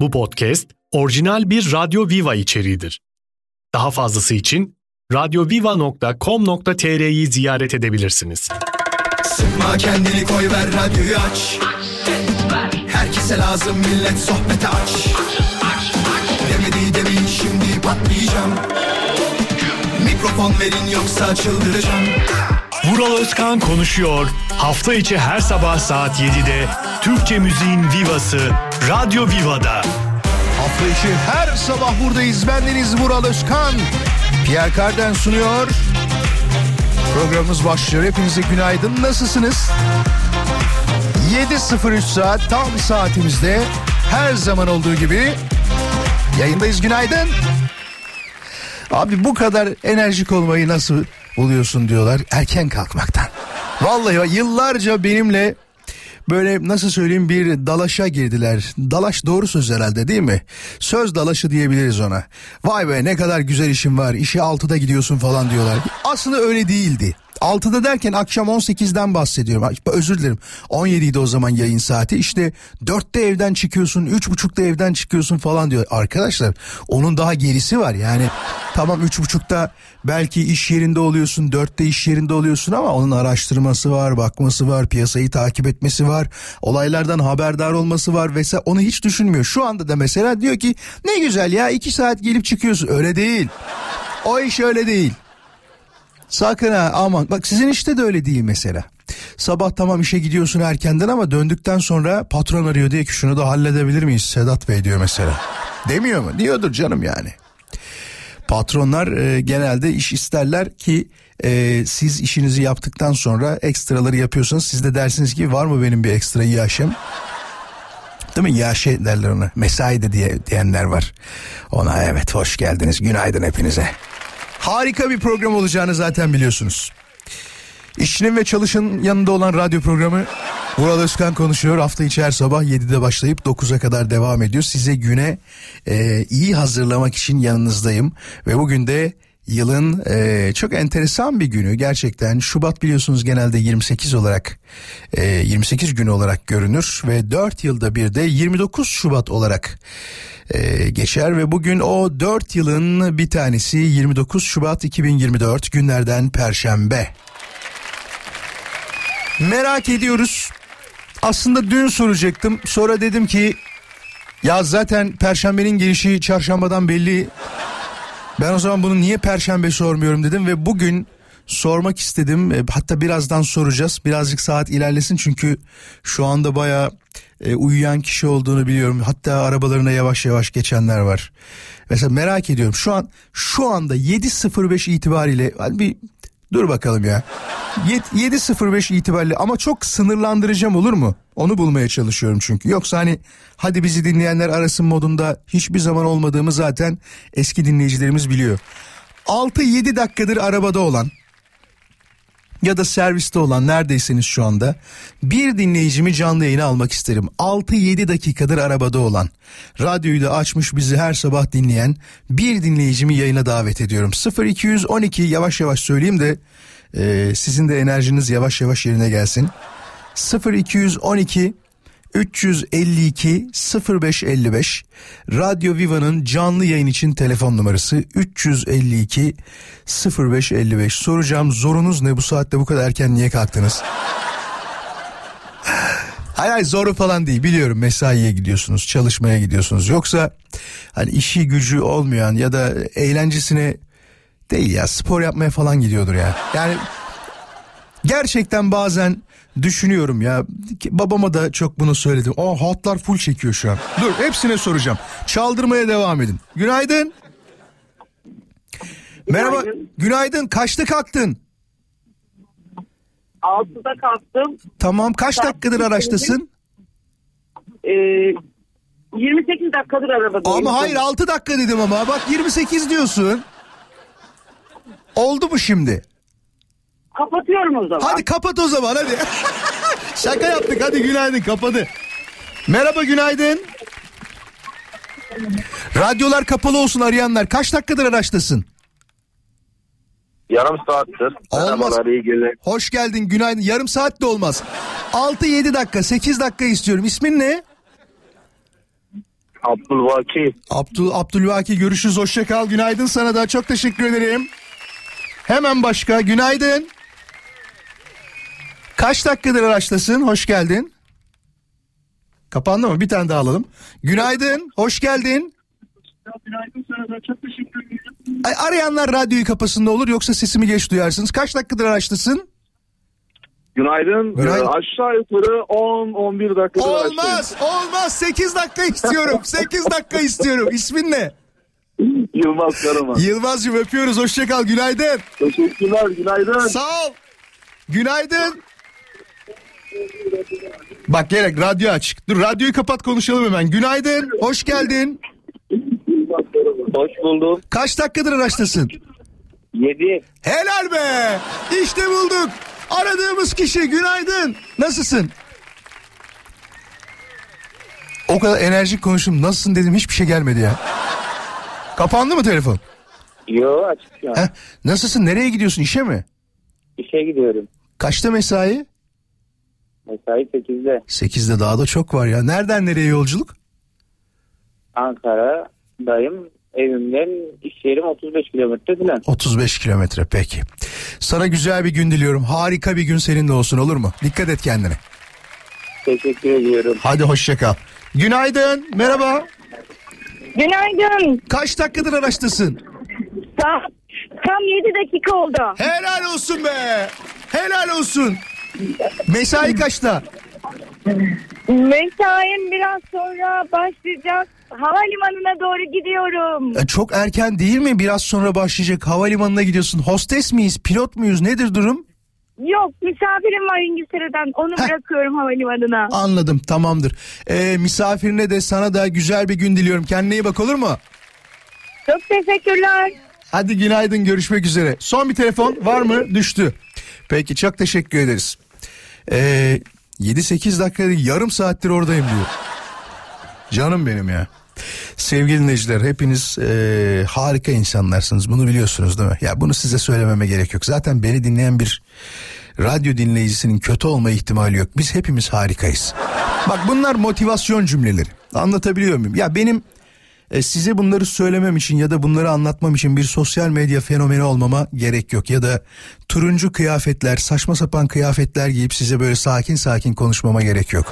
Bu podcast orijinal bir Radyo Viva içeriğidir. Daha fazlası için radyoviva.com.tr'yi ziyaret edebilirsiniz. Sıkma kendini koy ver radyoyu aç Herkese lazım millet sohbete aç Demedi demin şimdi patlayacağım Mikrofon verin yoksa çıldıracağım Vural Özkan konuşuyor. Hafta içi her sabah saat 7'de Türkçe müziğin vivası Radyo Viva'da. Hafta içi her sabah buradayız. Bendeniz Vural Özkan. Pierre Carden sunuyor. Programımız başlıyor. Hepinize günaydın. Nasılsınız? 7.03 saat tam saatimizde her zaman olduğu gibi yayındayız. Günaydın. Abi bu kadar enerjik olmayı nasıl buluyorsun diyorlar. Erken kalkmaktan. Vallahi yıllarca benimle böyle nasıl söyleyeyim bir dalaşa girdiler. Dalaş doğru söz herhalde değil mi? Söz dalaşı diyebiliriz ona. Vay be ne kadar güzel işin var. İşe 6'da gidiyorsun falan diyorlar. Aslında öyle değildi. 6'da derken akşam 18'den bahsediyorum. Özür dilerim. 17 idi o zaman yayın saati. İşte 4'te evden çıkıyorsun, 3.30'da evden çıkıyorsun falan diyor. Arkadaşlar onun daha gerisi var. Yani tamam 3.30'da belki iş yerinde oluyorsun, 4'te iş yerinde oluyorsun ama onun araştırması var, bakması var, piyasayı takip etmesi var, olaylardan haberdar olması var vesaire. Onu hiç düşünmüyor. Şu anda da mesela diyor ki ne güzel ya 2 saat gelip çıkıyorsun. Öyle değil. O iş öyle değil. Sakın ha aman. Bak sizin işte de öyle değil mesela. Sabah tamam işe gidiyorsun erkenden ama döndükten sonra patron arıyor diye ki şunu da halledebilir miyiz Sedat Bey diyor mesela. Demiyor mu? Diyordur canım yani. Patronlar e, genelde iş isterler ki e, siz işinizi yaptıktan sonra ekstraları yapıyorsanız siz de dersiniz ki var mı benim bir ekstra yaşım? Değil mi? Yaşe derler ona. Mesai de diye, diyenler var. Ona evet hoş geldiniz. Günaydın hepinize. Harika bir program olacağını zaten biliyorsunuz. İşçinin ve çalışın yanında olan radyo programı Vural Özkan konuşuyor. Hafta içi her sabah 7'de başlayıp 9'a kadar devam ediyor. Size güne e, iyi hazırlamak için yanınızdayım. Ve bugün de yılın e, çok enteresan bir günü gerçekten. Şubat biliyorsunuz genelde 28 olarak e, 28 günü olarak görünür. Ve 4 yılda bir de 29 Şubat olarak e, geçer ve bugün o 4 yılın bir tanesi 29 Şubat 2024 günlerden Perşembe. Merak ediyoruz. Aslında dün soracaktım. Sonra dedim ki ya zaten Perşembenin gelişi çarşambadan belli. Ben o zaman bunu niye Perşembe sormuyorum dedim ve bugün sormak istedim. E, Hatta birazdan soracağız. Birazcık saat ilerlesin çünkü şu anda baya e, uyuyan kişi olduğunu biliyorum. Hatta arabalarına yavaş yavaş geçenler var. Mesela merak ediyorum. Şu an şu anda 7.05 itibariyle hadi bir dur bakalım ya. Yed- 7.05 itibariyle ama çok sınırlandıracağım olur mu? Onu bulmaya çalışıyorum çünkü. Yoksa hani hadi bizi dinleyenler arasın modunda hiçbir zaman olmadığımı zaten eski dinleyicilerimiz biliyor. 6-7 dakikadır arabada olan ya da serviste olan neredeyseniz şu anda bir dinleyicimi canlı yayına almak isterim. 6-7 dakikadır arabada olan, radyoyu da açmış bizi her sabah dinleyen bir dinleyicimi yayına davet ediyorum. 0212 yavaş yavaş söyleyeyim de e, sizin de enerjiniz yavaş yavaş yerine gelsin. 0212 352 0555 Radyo Viva'nın canlı yayın için telefon numarası 352 0555 soracağım zorunuz ne? Bu saatte bu kadar erken niye kalktınız? Hayır hayır zoru falan değil. Biliyorum mesaiye gidiyorsunuz çalışmaya gidiyorsunuz. Yoksa hani işi gücü olmayan ya da eğlencesine değil ya spor yapmaya falan gidiyordur ya. Yani gerçekten bazen düşünüyorum ya babama da çok bunu söyledim. O hatlar full çekiyor şu an. Dur hepsine soracağım. Çaldırmaya devam edin. Günaydın. Merhaba. Günaydın. Kaçta kalktın? 6'da kalktım. Tamam. Kaç dakikadır araçtasın? Ee, 28 dakikadır arabadayım. Ama hayır 6 dakika dedim ama. Bak 28 diyorsun. Oldu mu şimdi? Kapatıyorum o zaman. Hadi kapat o zaman hadi. Şaka yaptık hadi günaydın kapadı. Merhaba günaydın. Radyolar kapalı olsun arayanlar. Kaç dakikadır araçtasın? Yarım saattir. Olmaz. Hoş geldin günaydın. Yarım saat de olmaz. 6-7 dakika 8 dakika istiyorum. İsmin ne? Abdülvaki. Abdül Abdülvaki görüşürüz. Hoşça kal. Günaydın sana da. Çok teşekkür ederim. Hemen başka. Günaydın. Kaç dakikadır araçtasın? Hoş geldin. Kapandı mı? Bir tane daha alalım. Günaydın. Hoş geldin. Ay, arayanlar radyoyu kapasında olur yoksa sesimi geç duyarsınız. Kaç dakikadır araçtasın? Günaydın. Günaydın. Ee, aşağı yukarı 10-11 dakikadır Olmaz, olmaz. 8 dakika istiyorum. 8 dakika istiyorum. İsmin ne? Yılmaz Karaman. Yılmaz'cığım öpüyoruz. Hoşça kal. Günaydın. Teşekkürler. Günaydın. Sağ ol. Günaydın. Bak gerek radyo açık. Dur radyoyu kapat konuşalım hemen. Günaydın. Hoş geldin. Hoş buldum. Kaç dakikadır araçtasın? 7. Helal be. İşte bulduk. Aradığımız kişi günaydın. Nasılsın? O kadar enerjik konuştum. Nasılsın dedim hiçbir şey gelmedi ya. Kapandı mı telefon? Yo açık şu an. Heh, nasılsın? Nereye gidiyorsun? İşe mi? İşe gidiyorum. Kaçta mesai? Mesai 8'de. 8'de daha da çok var ya. Nereden nereye yolculuk? Ankara'dayım. Evimden iş yerim 35 kilometre falan. 35 kilometre peki. Sana güzel bir gün diliyorum. Harika bir gün senin de olsun olur mu? Dikkat et kendine. Teşekkür ediyorum. Hadi hoşça kal. Günaydın. Merhaba. Günaydın. Kaç dakikadır araçtasın? Tam, tam 7 dakika oldu. Helal olsun be. Helal olsun. Mesai kaçta? Mesaim biraz sonra başlayacak. Havalimanına doğru gidiyorum. E, Çok erken değil mi? Biraz sonra başlayacak. Havalimanına gidiyorsun. Hostes miyiz? Pilot muyuz? Nedir durum? Yok misafirim var İngiltere'den. Onu Heh. bırakıyorum havalimanına. Anladım tamamdır. E, misafirine de sana da güzel bir gün diliyorum. Kendine iyi bak olur mu? Çok teşekkürler. Hadi günaydın görüşmek üzere. Son bir telefon var mı? Düştü. Peki çok teşekkür ederiz. Ee, 7-8 dakika yarım saattir oradayım diyor. Canım benim ya. Sevgili dinleyiciler hepiniz ee, harika insanlarsınız bunu biliyorsunuz değil mi? Ya bunu size söylememe gerek yok. Zaten beni dinleyen bir radyo dinleyicisinin kötü olma ihtimali yok. Biz hepimiz harikayız. Bak bunlar motivasyon cümleleri. Anlatabiliyor muyum? Ya benim e, size bunları söylemem için ya da bunları anlatmam için bir sosyal medya fenomeni olmama gerek yok. Ya da turuncu kıyafetler, saçma sapan kıyafetler giyip size böyle sakin sakin konuşmama gerek yok.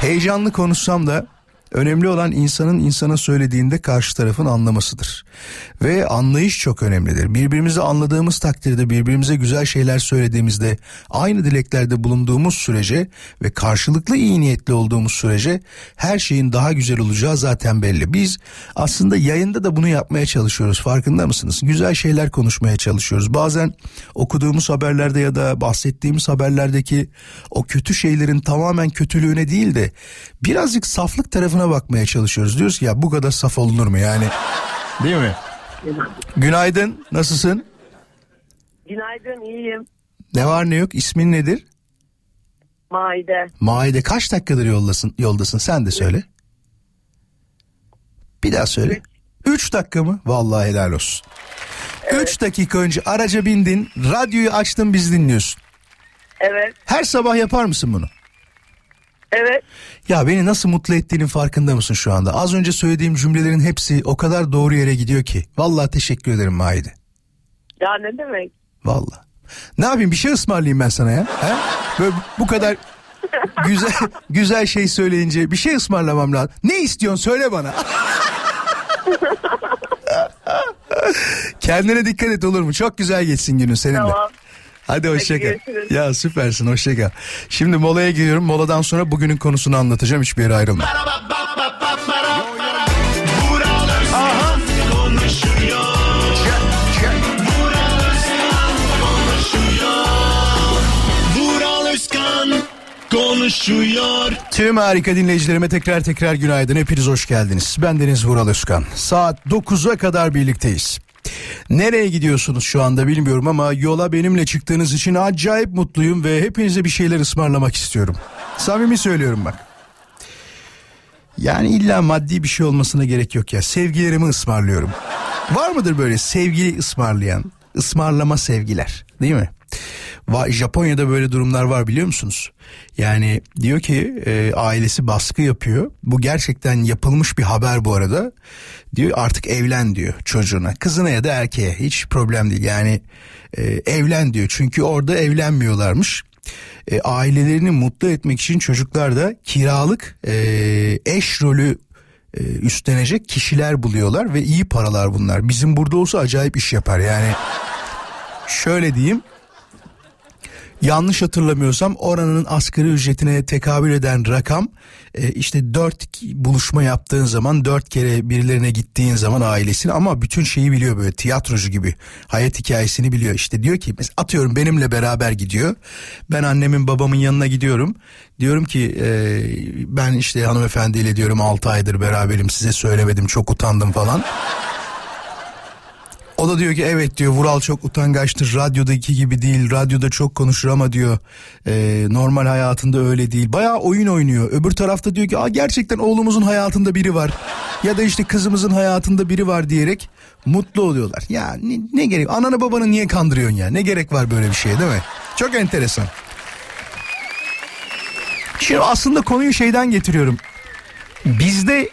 Heyecanlı konuşsam da önemli olan insanın insana söylediğinde karşı tarafın anlamasıdır. Ve anlayış çok önemlidir. Birbirimizi anladığımız takdirde birbirimize güzel şeyler söylediğimizde aynı dileklerde bulunduğumuz sürece ve karşılıklı iyi niyetli olduğumuz sürece her şeyin daha güzel olacağı zaten belli. Biz aslında yayında da bunu yapmaya çalışıyoruz farkında mısınız? Güzel şeyler konuşmaya çalışıyoruz. Bazen okuduğumuz haberlerde ya da bahsettiğimiz haberlerdeki o kötü şeylerin tamamen kötülüğüne değil de birazcık saflık tarafına bakmaya çalışıyoruz. Diyoruz ki ya bu kadar saf olunur mu yani? Değil mi? Günaydın nasılsın? Günaydın iyiyim. Ne var ne yok ismin nedir? Maide. Maide kaç dakikadır yoldasın, yoldasın sen de söyle. Bir daha söyle. Üç dakika mı? Vallahi helal olsun. Üç dakika önce araca bindin, radyoyu açtın biz dinliyorsun. Evet. Her sabah yapar mısın bunu? Evet. Ya beni nasıl mutlu ettiğinin farkında mısın şu anda? Az önce söylediğim cümlelerin hepsi o kadar doğru yere gidiyor ki. Vallahi teşekkür ederim Maide. Ya ne demek? Vallahi. Ne yapayım bir şey ısmarlayayım ben sana ya. He? Böyle bu kadar güzel güzel şey söyleyince bir şey ısmarlamam lazım. Ne istiyorsun söyle bana. Kendine dikkat et olur mu? Çok güzel geçsin günün senin de. Tamam. Hadi hoşça kal. görüşürüz. Ya süpersin hoşça kal. Şimdi molaya gidiyorum. Moladan sonra bugünün konusunu anlatacağım. Hiçbir yere ayrılma. Konuşuyor. Tüm harika dinleyicilerime tekrar tekrar günaydın. Hepiniz hoş geldiniz. Ben Deniz Vural Özkan. Saat 9'a kadar birlikteyiz. Nereye gidiyorsunuz şu anda bilmiyorum ama yola benimle çıktığınız için acayip mutluyum ve hepinize bir şeyler ısmarlamak istiyorum. Samimi söylüyorum bak. Yani illa maddi bir şey olmasına gerek yok ya. Sevgilerimi ısmarlıyorum. Var mıdır böyle sevgili ısmarlayan, ısmarlama sevgiler değil mi? Japonya'da böyle durumlar var biliyor musunuz? Yani diyor ki e, ailesi baskı yapıyor. Bu gerçekten yapılmış bir haber bu arada. Diyor artık evlen diyor çocuğuna. Kızına ya da erkeğe hiç problem değil. Yani e, evlen diyor. Çünkü orada evlenmiyorlarmış. E, ailelerini mutlu etmek için çocuklar da kiralık e, eş rolü e, üstlenecek kişiler buluyorlar ve iyi paralar bunlar. Bizim burada olsa acayip iş yapar yani. Şöyle diyeyim. Yanlış hatırlamıyorsam oranın asgari ücretine tekabül eden rakam e, işte dört buluşma yaptığın zaman dört kere birilerine gittiğin zaman ailesini ama bütün şeyi biliyor böyle tiyatrocu gibi hayat hikayesini biliyor. İşte diyor ki atıyorum benimle beraber gidiyor. Ben annemin babamın yanına gidiyorum. Diyorum ki e, ben işte hanımefendiyle diyorum 6 aydır beraberim size söylemedim çok utandım falan o da diyor ki evet diyor Vural çok utangaçtır radyodaki gibi değil radyoda çok konuşur ama diyor e, normal hayatında öyle değil. Bayağı oyun oynuyor. Öbür tarafta diyor ki Aa, gerçekten oğlumuzun hayatında biri var ya da işte kızımızın hayatında biri var diyerek mutlu oluyorlar. Ya ne, ne gerek ananı babanı niye kandırıyorsun ya? Ne gerek var böyle bir şeye değil mi? Çok enteresan. Şimdi aslında konuyu şeyden getiriyorum. Bizde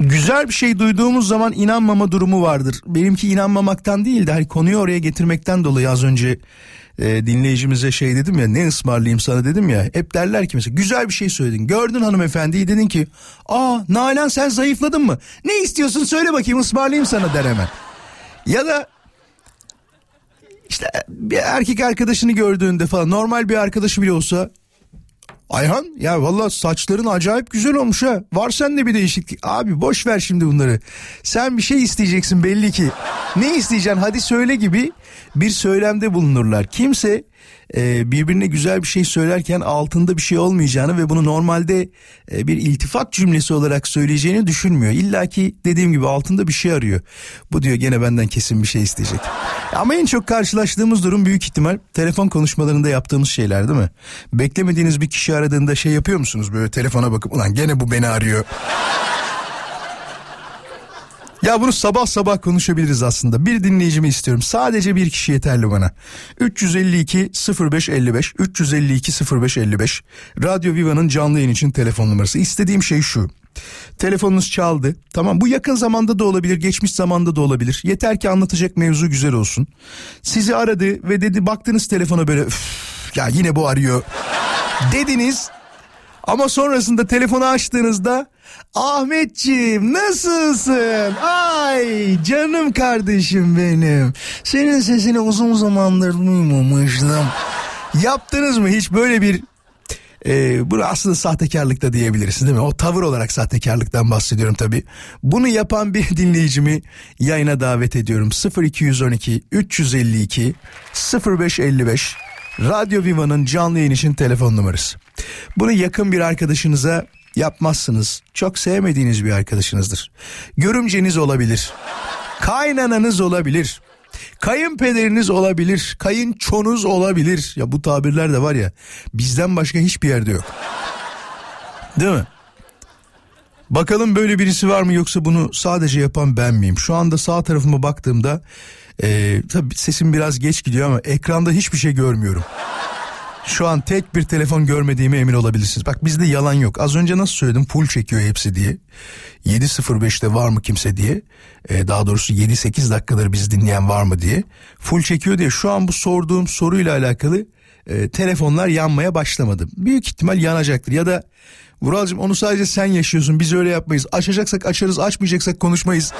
güzel bir şey duyduğumuz zaman inanmama durumu vardır. Benimki inanmamaktan değil de hani konuyu oraya getirmekten dolayı az önce e, dinleyicimize şey dedim ya ne ısmarlayayım sana dedim ya. Hep derler ki mesela güzel bir şey söyledin. Gördün hanımefendiyi dedin ki aa Nalan sen zayıfladın mı? Ne istiyorsun söyle bakayım ısmarlayayım sana der hemen. Ya da işte bir erkek arkadaşını gördüğünde falan normal bir arkadaşı bile olsa Ayhan ya valla saçların acayip güzel olmuş ha. Var sende bir değişiklik. Abi boş ver şimdi bunları. Sen bir şey isteyeceksin belli ki. Ne isteyeceksin hadi söyle gibi bir söylemde bulunurlar. Kimse e, birbirine güzel bir şey söylerken altında bir şey olmayacağını ve bunu normalde e, bir iltifat cümlesi olarak söyleyeceğini düşünmüyor. İlla ki dediğim gibi altında bir şey arıyor. Bu diyor gene benden kesin bir şey isteyecek. Ama en çok karşılaştığımız durum büyük ihtimal telefon konuşmalarında yaptığımız şeyler değil mi? Beklemediğiniz bir kişi aradığında şey yapıyor musunuz böyle telefona bakıp ulan gene bu beni arıyor. Ya bunu sabah sabah konuşabiliriz aslında. Bir dinleyicimi istiyorum. Sadece bir kişi yeterli bana. 352 0555 352 0555 Radyo Viva'nın canlı yayın için telefon numarası. İstediğim şey şu. Telefonunuz çaldı. Tamam bu yakın zamanda da olabilir, geçmiş zamanda da olabilir. Yeter ki anlatacak mevzu güzel olsun. Sizi aradı ve dedi baktınız telefona böyle ya yine bu arıyor dediniz. Ama sonrasında telefonu açtığınızda Ahmetciğim nasılsın? Ay canım kardeşim benim. Senin sesini uzun zamandır duymamıştım. Yaptınız mı hiç böyle bir e, bunu aslında sahtekarlık da diyebilirsin değil mi? O tavır olarak sahtekarlıktan bahsediyorum tabii. Bunu yapan bir dinleyicimi yayına davet ediyorum. 0212 352 0555 Radyo Viva'nın canlı yayın için telefon numarası. Bunu yakın bir arkadaşınıza yapmazsınız. Çok sevmediğiniz bir arkadaşınızdır. Görümceniz olabilir. Kaynananız olabilir. Kayınpederiniz olabilir. Kayınçonuz olabilir. Ya bu tabirler de var ya bizden başka hiçbir yerde yok. Değil mi? Bakalım böyle birisi var mı yoksa bunu sadece yapan ben miyim? Şu anda sağ tarafıma baktığımda e, tabii sesim biraz geç gidiyor ama ekranda hiçbir şey görmüyorum. Şu an tek bir telefon görmediğime emin olabilirsiniz. Bak bizde yalan yok. Az önce nasıl söyledim full çekiyor hepsi diye. 7.05'te var mı kimse diye. Ee, daha doğrusu 7-8 dakikadır bizi dinleyen var mı diye. Full çekiyor diye şu an bu sorduğum soruyla alakalı e, telefonlar yanmaya başlamadı. Büyük ihtimal yanacaktır ya da Vuralcığım onu sadece sen yaşıyorsun biz öyle yapmayız. Açacaksak açarız açmayacaksak konuşmayız.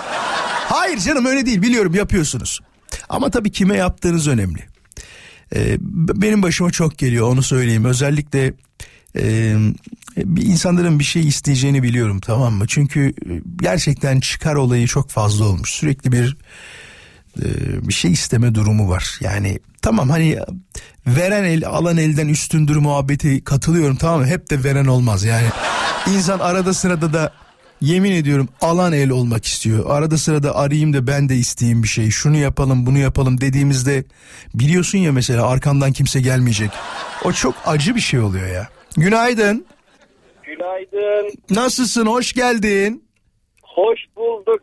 Hayır canım öyle değil biliyorum yapıyorsunuz. Ama tabii kime yaptığınız önemli. Ee, benim başıma çok geliyor onu söyleyeyim. Özellikle e, bir insanların bir şey isteyeceğini biliyorum tamam mı? Çünkü gerçekten çıkar olayı çok fazla olmuş. Sürekli bir e, bir şey isteme durumu var. Yani tamam hani veren el alan elden üstündür muhabbeti katılıyorum tamam mı? Hep de veren olmaz yani. insan arada sırada da yemin ediyorum alan el olmak istiyor. Arada sırada arayayım da ben de isteyeyim bir şey. Şunu yapalım bunu yapalım dediğimizde biliyorsun ya mesela arkandan kimse gelmeyecek. O çok acı bir şey oluyor ya. Günaydın. Günaydın. Nasılsın? Hoş geldin. Hoş bulduk.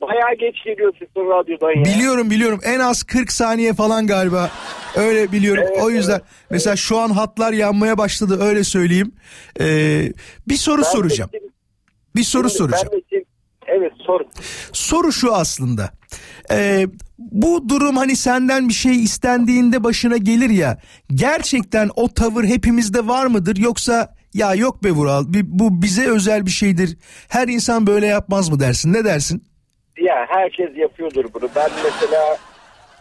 bayağı geç geliyor sesin radyodan ya. Biliyorum biliyorum en az 40 saniye falan galiba. Öyle biliyorum. Evet, o yüzden evet. mesela şu an hatlar yanmaya başladı öyle söyleyeyim. Ee, bir soru Ben de soracağım. şimdi- Bir soru şimdi soracağım. evet sor. Soru şu aslında. Ee, bu durum hani senden bir şey istendiğinde başına gelir ya. Gerçekten o tavır hepimizde var mıdır yoksa ya yok be Vural bu bize özel bir şeydir. Her insan böyle yapmaz mı dersin? Ne dersin? Ya herkes yapıyordur bunu. Ben mesela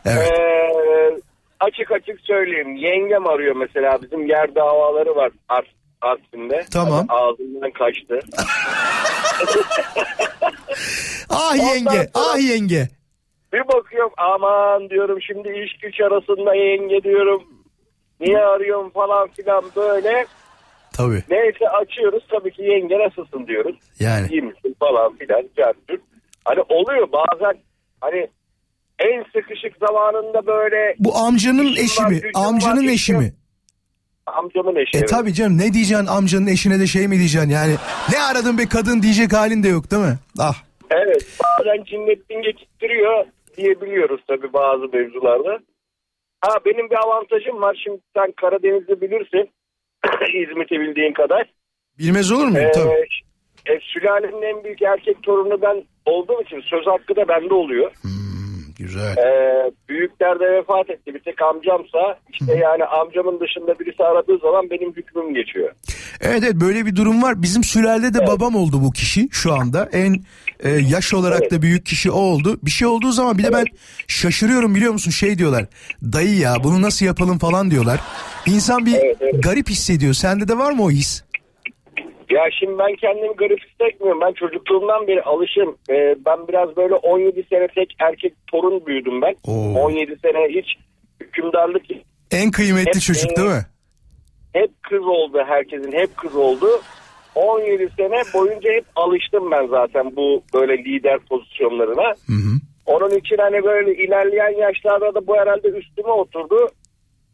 Evet. Ee, açık açık söyleyeyim. Yengem arıyor mesela. Bizim yer davaları var Ars, Artvin'de. Tamam. Ağzımdan kaçtı. Ah yenge, ah yenge. Bir bakıyorum aman diyorum şimdi iş güç arasında yenge diyorum. Niye arıyorum falan filan böyle. Tabii. Neyse açıyoruz tabii ki yenge nasılsın diyoruz. Yani. İyi misin falan filan. Cartür. Hani oluyor bazen hani en sıkışık zamanında böyle Bu amcanın eşi var, mi? var, Amcanın işim eşi mi? Amcamın eşi. E evet. tabii canım ne diyeceksin amcanın eşine de şey mi diyeceksin yani ne aradın be kadın diyecek halin de yok değil mi? Ah Evet bazen cinnettin geçittiriyor diyebiliyoruz tabii bazı mevzularda. Ha benim bir avantajım var şimdi sen Karadeniz'de bilirsin İzmit'i bildiğin kadar. bilmez olur muyum? Ee, Tabii. e, sülalenin en büyük erkek torunu ben olduğum için söz hakkı da bende oluyor. Hmm, güzel. Ee, büyükler de vefat etti bir tek amcamsa işte yani amcamın dışında birisi aradığı zaman benim hükmüm geçiyor. Evet evet böyle bir durum var. Bizim sülalede de babam oldu bu kişi şu anda. En e, yaş olarak Evet. da büyük kişi o oldu. Bir şey olduğu zaman bir de ben şaşırıyorum biliyor musun şey diyorlar. Dayı ya bunu nasıl yapalım falan diyorlar. İnsan bir Evet, evet. garip hissediyor. Sende de var mı o his? Ya şimdi ben kendimi garip hissetmiyorum. Ben çocukluğumdan beri alışım. Ee, ben biraz böyle 17 sene tek erkek torun büyüdüm ben. Oo. 17 sene hiç hükümdarlık En kıymetli Hep, çocuk değil mi? hep kız oldu herkesin hep kız oldu. 17 sene boyunca hep alıştım ben zaten bu böyle lider pozisyonlarına. Hı hı. Onun için hani böyle ilerleyen yaşlarda da bu herhalde üstüme oturdu.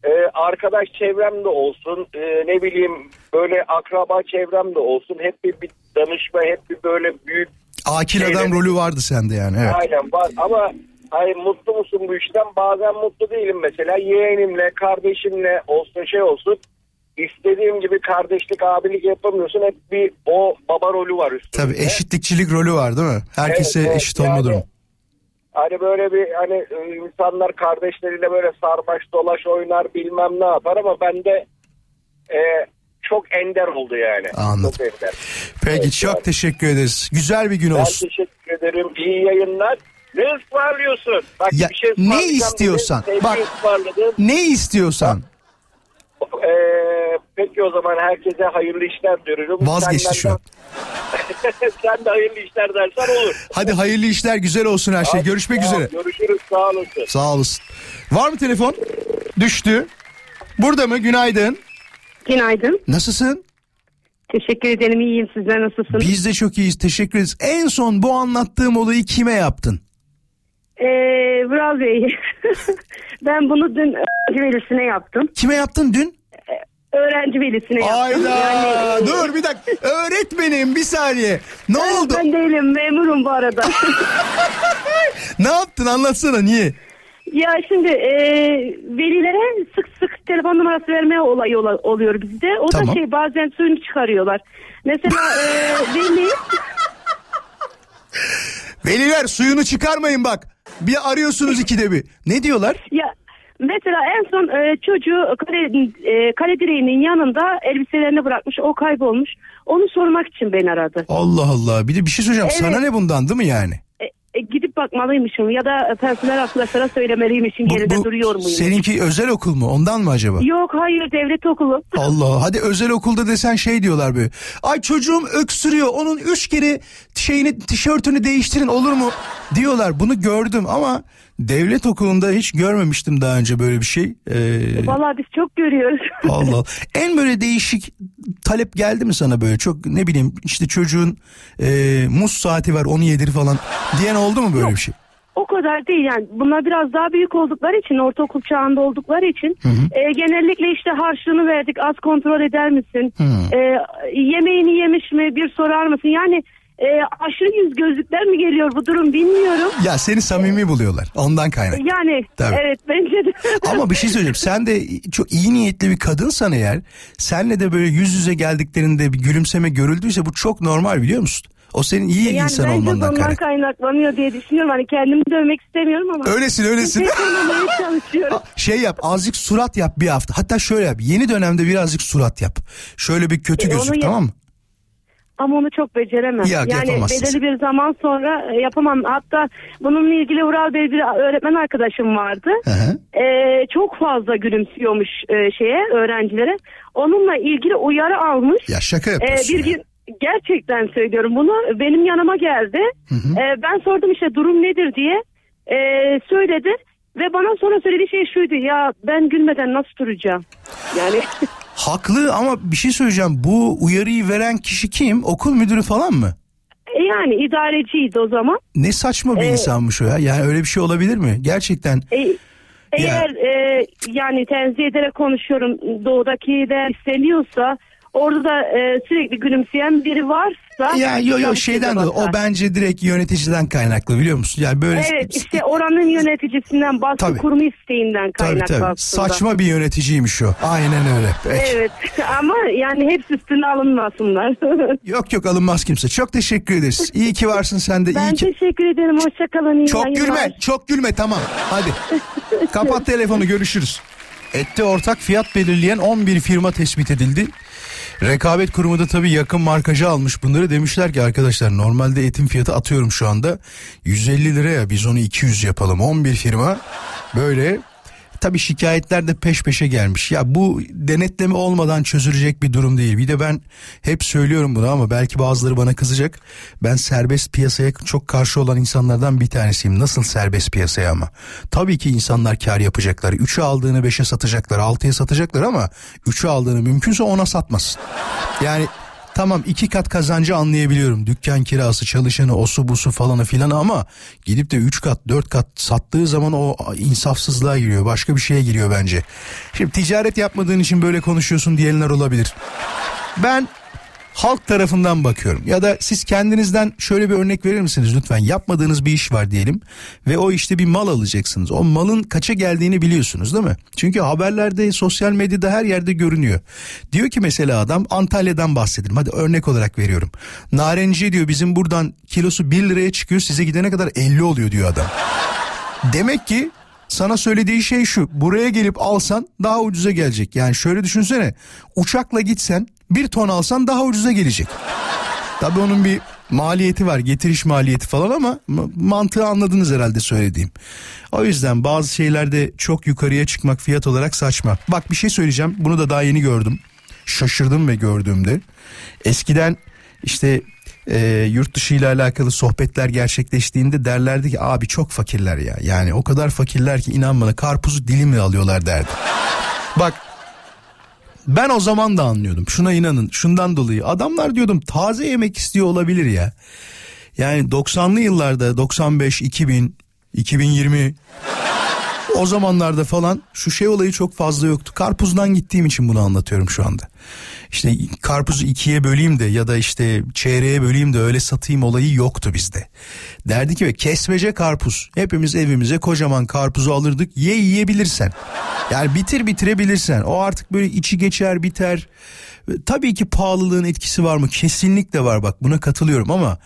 Ee, arkadaş çevrem de olsun ee, ne bileyim böyle akraba çevrem de olsun hep bir, bir danışma hep bir böyle büyük Akil Şeyleri- adam rolü vardı sende yani evet. aynen var ama hani mutlu musun bu işten bazen mutlu değilim mesela yeğenimle kardeşimle olsun şey olsun istediğim gibi kardeşlik abilik yapamıyorsun hep bir o baba rolü var üstünde. Tabii eşitlikçilik rolü var değil mi? Herkese Evet, evet, eşit olma yani- durumu. Hani böyle bir hani e, insanlar kardeşleriyle böyle sarmaş dolaş oynar bilmem ne yapar ama bende e, çok ender oldu yani. Anladım. Çok ender. Peki Evet, çok yani. teşekkür ederiz. Güzel bir gün Ben olsun. teşekkür ederim. İyi yayınlar. Ne ısmarlıyorsun? Bak Ya, bir şey ne istiyorsan. sevgi Bak. Ne istiyorsan. Ee, peki o zaman herkese hayırlı işler diyorum. Vazgeçti şu an. Sen, de hayırlı işler dersen olur. Hadi hayırlı işler güzel olsun her şey. Hadi, Görüşmek tamam, üzere. Görüşürüz sağ olasın. Sağ olasın. Var mı telefon? Düştü. Burada mı? Günaydın. Günaydın. Nasılsın? Teşekkür ederim. İyiyim. Sizler nasılsınız? Biz de çok iyiyiz. Teşekkür ederiz. En son bu anlattığım olayı kime yaptın? Ee, Vural Bey. ben bunu dün velisine yaptım. Kime yaptın dün? Öğrenci velisine yaptım. Ayda. e, Dur bir dakika. Öğretmenim bir saniye. Ne oldu? Ben değilim. Memurum bu arada. Ne yaptın? Anlatsana niye? ya şimdi e, velilere sık sık telefon numarası vermeye olayı ola- oluyor bizde. O Tamam. da şey bazen suyunu çıkarıyorlar. Mesela e, veli Veliler suyunu çıkarmayın bak. Bir arıyorsunuz ikide bir. Ne diyorlar? ya mesela en son e, çocuğu kale, e, kale direğinin yanında elbiselerini bırakmış. O kaybolmuş. Onu sormak için beni aradı. Allah Allah. Bir de bir şey söyleyeceğim. Evet. Sana ne bundan değil mi yani? E, e, gidip bakmalıymışım ya da personel arkadaşlara söylemeliymişim Bu- yerinde bu duruyor muyum? Seninki özel okul mu? Ondan mı acaba? Yok hayır devlet okulu. Allah hadi özel okulda desen şey diyorlar böyle. Ay çocuğum öksürüyor onun üç kere şeyini tişörtünü değiştirin olur mu diyorlar. Bunu gördüm ama devlet okulunda hiç görmemiştim daha önce böyle bir şey. Ee, Vallahi biz çok görüyoruz. Allah Allah. En böyle değişik talep geldi mi sana böyle çok ne bileyim işte çocuğun e, muz saati var onu yedir falan diyen oldu mu böyle bir şey? o kadar değil yani bunlar biraz daha büyük oldukları için ortaokul çağında oldukları için e, genellikle işte harçlığını verdik az kontrol eder misin? Hı. E, yemeğini yemiş mi bir sorar mısın? Yani e, aşırı yüz gözlükler mi geliyor bu durum bilmiyorum. Ya seni samimi buluyorlar. Ondan kaynak. Yani Tabii. evet bence de. Ama bir şey söyleyeceğim. Sen de çok iyi niyetli bir kadınsan eğer senle de böyle yüz yüze geldiklerinde bir gülümseme görüldüyse bu çok normal biliyor musun? O senin iyi yani insan olmandan kaynak. kaynaklanıyor diye düşünüyorum. Hani kendimi dövmek istemiyorum ama. Öylesin öylesin. Çalışıyorum. şey yap azıcık surat yap bir hafta. Hatta şöyle yap. Yeni dönemde birazcık surat yap. Şöyle bir kötü E, gözük tamam mı? Ama onu çok beceremem. Ya, yani belirli bir zaman sonra e, yapamam. Hatta bununla ilgili Ural Bey bir öğretmen arkadaşım vardı. Hı hı. Ee, çok fazla gülümsüyormuş e, şeye öğrencilere. Onunla ilgili uyarı almış. Ya şaka Ee, yapıyorsun. bir ya. gün gerçekten söylüyorum bunu. Benim yanıma geldi. Ee, ben sordum işte durum nedir diye. Ee, söyledi ve bana sonra söylediği şey şuydu. Ya ben gülmeden nasıl duracağım? Yani Haklı ama bir şey söyleyeceğim. Bu uyarıyı veren kişi kim? Okul müdürü falan mı? e, yani idareciydi o zaman. Ne saçma bir Ee, insanmış o ya. Yani öyle bir şey olabilir mi? Gerçekten. E, eğer e, yani tenzih ederek konuşuyorum doğudaki de isteniyorsa orada da e, sürekli gülümseyen biri varsa Ya yo yo tabii şeyden de o bence direkt yöneticiden kaynaklı biliyor musun? Yani böyle Evet işte oranın yöneticisinden baskı Tabii. kurma isteğinden tabii kaynaklı tabii aslında. saçma bir yöneticiymiş o. Aynen öyle. Peki. Evet ama yani hepsi üstüne alınmasınlar. Yok yok alınmaz kimse. Çok teşekkür ederiz. İyi ki varsın sen de. ben iyi ki. teşekkür ederim hoşçakalın. iyi Çok yayınlar. gülme, çok gülme tamam. Hadi. Kapat telefonu görüşürüz. Ette ortak fiyat belirleyen 11 firma tespit edildi. Rekabet kurumu da tabii yakın markajı almış bunları. Demişler ki arkadaşlar normalde etin fiyatı atıyorum şu anda 150 liraya biz onu 200 yapalım. 11 firma böyle Tabii şikayetler de peş peşe gelmiş. Ya bu denetleme olmadan çözülecek bir durum değil. Bir de ben hep söylüyorum bunu ama belki bazıları bana kızacak. Ben serbest piyasaya çok karşı olan insanlardan bir tanesiyim. Nasıl serbest piyasaya ama? Tabii ki insanlar kar yapacaklar. 3'ü aldığını 5'e satacaklar, 6'ya satacaklar ama 3'ü aldığını mümkünse 10'a satmasın. Yani Tamam iki kat kazancı anlayabiliyorum. Dükkan kirası, çalışanı, osu busu falanı filanı ama gidip de üç kat, dört kat sattığı zaman o insafsızlığa giriyor. Başka bir şeye giriyor bence. Şimdi ticaret yapmadığın için böyle konuşuyorsun diyenler olabilir. Ben halk tarafından bakıyorum. Ya da siz kendinizden şöyle bir örnek verir misiniz lütfen? Yapmadığınız bir iş var diyelim ve o işte bir mal alacaksınız. O malın kaça geldiğini biliyorsunuz değil mi? Çünkü haberlerde, sosyal medyada her yerde görünüyor. Diyor ki mesela adam Antalya'dan bahsedelim. Hadi örnek olarak veriyorum. Narenciye diyor bizim buradan kilosu 1 liraya çıkıyor size gidene kadar 50 oluyor diyor adam. Demek ki sana söylediği şey şu. Buraya gelip alsan daha ucuza gelecek. Yani şöyle düşünsene. Uçakla gitsen bir ton alsan daha ucuza gelecek. Tabii onun bir maliyeti var. Getiriş maliyeti falan ama ma- mantığı anladınız herhalde söylediğim. O yüzden bazı şeylerde çok yukarıya çıkmak fiyat olarak saçma. Bak bir şey söyleyeceğim. Bunu da daha yeni gördüm. Şaşırdım ve gördüğümde. Eskiden işte e, yurt dışı ile alakalı sohbetler gerçekleştiğinde derlerdi ki abi çok fakirler ya. Yani o kadar fakirler ki inan bana karpuzu dilimle alıyorlar derdi. Bak ben o zaman da anlıyordum. Şuna inanın. Şundan dolayı adamlar diyordum taze yemek istiyor olabilir ya. Yani 90'lı yıllarda 95, 2000, 2020 o zamanlarda falan şu şey olayı çok fazla yoktu. Karpuzdan gittiğim için bunu anlatıyorum şu anda. İşte karpuzu ikiye böleyim de ya da işte çeyreğe böleyim de öyle satayım olayı yoktu bizde. Derdi ki kesmece karpuz. Hepimiz evimize kocaman karpuzu alırdık. Ye yiyebilirsen. Yani bitir bitirebilirsen. O artık böyle içi geçer biter. Tabii ki pahalılığın etkisi var mı? Kesinlikle var bak buna katılıyorum ama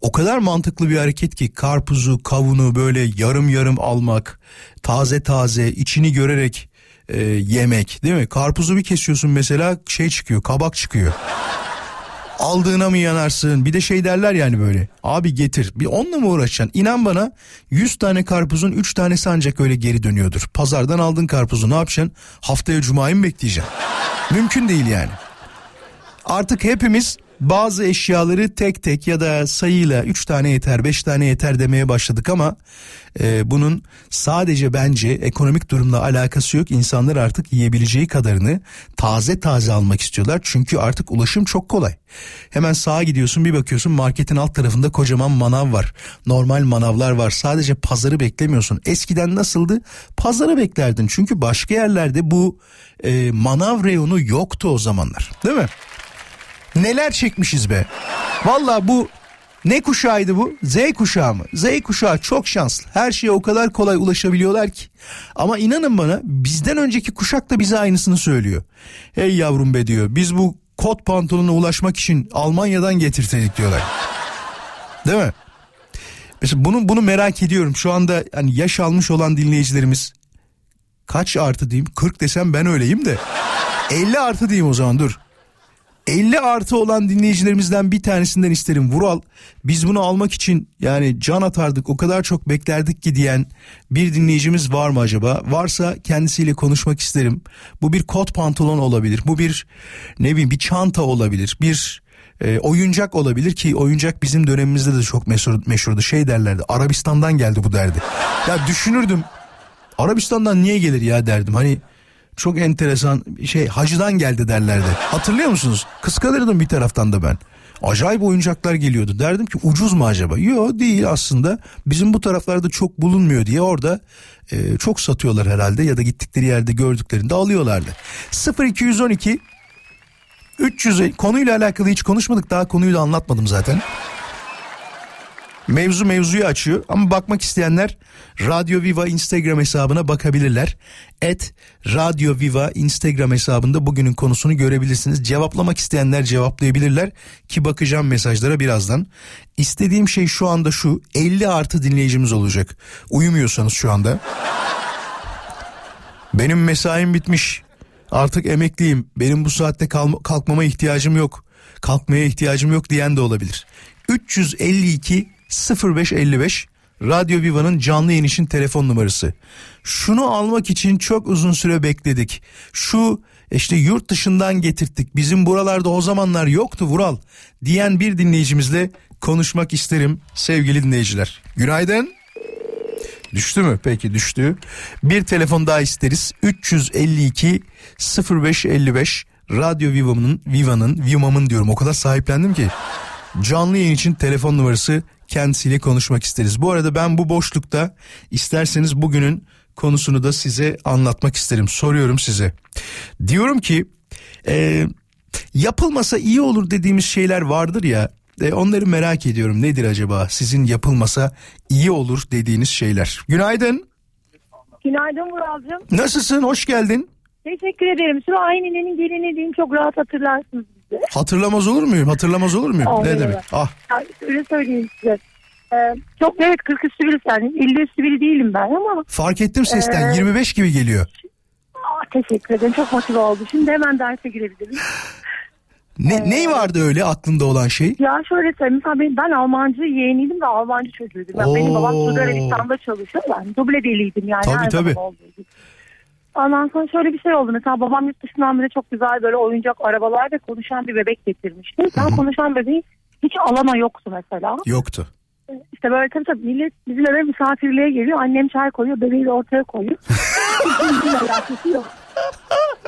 o kadar mantıklı bir hareket ki karpuzu, kavunu böyle yarım yarım almak, taze taze içini görerek e, yemek değil mi? Karpuzu bir kesiyorsun mesela şey çıkıyor, kabak çıkıyor. Aldığına mı yanarsın? Bir de şey derler yani böyle. Abi getir. Bir onunla mı uğraşacaksın? İnan bana 100 tane karpuzun 3 tanesi ancak öyle geri dönüyordur. Pazardan aldın karpuzu ne yapacaksın? Haftaya cumayı mı bekleyeceksin? Mümkün değil yani. Artık hepimiz bazı eşyaları tek tek ya da sayıyla 3 tane yeter 5 tane yeter demeye başladık ama e, bunun sadece bence ekonomik durumla alakası yok. İnsanlar artık yiyebileceği kadarını taze taze almak istiyorlar. Çünkü artık ulaşım çok kolay. Hemen sağa gidiyorsun bir bakıyorsun marketin alt tarafında kocaman manav var. Normal manavlar var. Sadece pazarı beklemiyorsun. Eskiden nasıldı? Pazarı beklerdin. Çünkü başka yerlerde bu e, manav reyonu yoktu o zamanlar. Değil mi? Neler çekmişiz be. Valla bu Ne kuşağıydı bu? Z kuşağı mı? Z kuşağı çok şanslı. Her şeye o kadar kolay ulaşabiliyorlar ki. Ama inanın bana bizden önceki kuşak da bize aynısını söylüyor. Hey yavrum be diyor. Biz bu kot pantolona ulaşmak için Almanya'dan getirteydik diyorlar. Değil mi? Mesela bunu bunu merak ediyorum. Şu anda hani yaş almış olan dinleyicilerimiz kaç artı diyeyim? 40 desem ben öyleyim de. 50 artı diyeyim o zaman dur. 50 artı olan dinleyicilerimizden bir tanesinden isterim. Vural biz bunu almak için yani can atardık o kadar çok beklerdik ki diyen bir dinleyicimiz var mı acaba? Varsa kendisiyle konuşmak isterim. Bu bir kot pantolon olabilir. Bu bir ne bileyim bir çanta olabilir. Bir e, oyuncak olabilir ki oyuncak bizim dönemimizde de çok meşhur, meşhurdu. Şey derlerdi Arabistan'dan geldi bu derdi. Ya düşünürdüm Arabistan'dan niye gelir ya derdim. Hani çok enteresan şey hacıdan geldi derlerdi. Hatırlıyor musunuz? Kıskanırdım bir taraftan da ben. Acayip oyuncaklar geliyordu. Derdim ki ucuz mu acaba? Yok değil aslında. Bizim bu taraflarda çok bulunmuyor diye orada e, çok satıyorlar herhalde ya da gittikleri yerde gördüklerinde alıyorlardı. 0212 300 konuyla alakalı hiç konuşmadık daha konuyu da anlatmadım zaten. Mevzu mevzuyu açıyor ama bakmak isteyenler Radyo Viva Instagram hesabına bakabilirler. Et Radyo Viva Instagram hesabında bugünün konusunu görebilirsiniz. Cevaplamak isteyenler cevaplayabilirler ki bakacağım mesajlara birazdan. İstediğim şey şu anda şu 50 artı dinleyicimiz olacak. Uyumuyorsanız şu anda. Benim mesaim bitmiş. Artık emekliyim. Benim bu saatte kalma, kalkmama ihtiyacım yok. Kalkmaya ihtiyacım yok diyen de olabilir. 352 0555 Radyo Viva'nın canlı yayın için telefon numarası. Şunu almak için çok uzun süre bekledik. Şu işte yurt dışından getirttik. Bizim buralarda o zamanlar yoktu Vural diyen bir dinleyicimizle konuşmak isterim sevgili dinleyiciler. Günaydın. Düştü mü? Peki düştü. Bir telefon daha isteriz. 352 0555 Radyo Viva'nın Viva'nın Viva'mın diyorum. O kadar sahiplendim ki. Canlı yayın için telefon numarası kendisiyle konuşmak isteriz. Bu arada ben bu boşlukta isterseniz bugünün konusunu da size anlatmak isterim. Soruyorum size. Diyorum ki e, yapılmasa iyi olur dediğimiz şeyler vardır ya. E, onları merak ediyorum. Nedir acaba sizin yapılmasa iyi olur dediğiniz şeyler? Günaydın. Günaydın Vuralcığım. Nasılsın? Hoş geldin. Teşekkür ederim. Şu Aynine'nin gelini diyeyim çok rahat hatırlarsınız bizi. Hatırlamaz olur muyum? Hatırlamaz olur muyum? Olur, ne demek? Ah Ya, öyle söyleyeyim size. Ee, çok evet 40 üstü biri sen. 50 üstü biri değilim ben ama fark ettim sesten Ee, 25 gibi geliyor. aa, teşekkür ederim. Çok motive oldu. Şimdi hemen derse girebilirim. Ne, ney vardı öyle aklında olan şey? Ya şöyle söyleyeyim. Mesela ben, ben Almancı yeğeniydim ve Almancı çocuğuydum. Yani benim babam. Suudi Arabistan'da çalışıyor. Ben duble deliydim yani. Tabii, tabii. Ondan sonra şöyle bir şey oldu. Mesela babam yurt dışından bile çok güzel böyle oyuncak arabalar ve konuşan bir bebek getirmişti. Ben konuşan bebeği hiç alana yoktu mesela. Yoktu. İşte böyle tabii tabii millet bizim eve misafirliğe geliyor. Annem çay koyuyor, bebeği de ortaya koyuyor. Hiçbir alakası yok.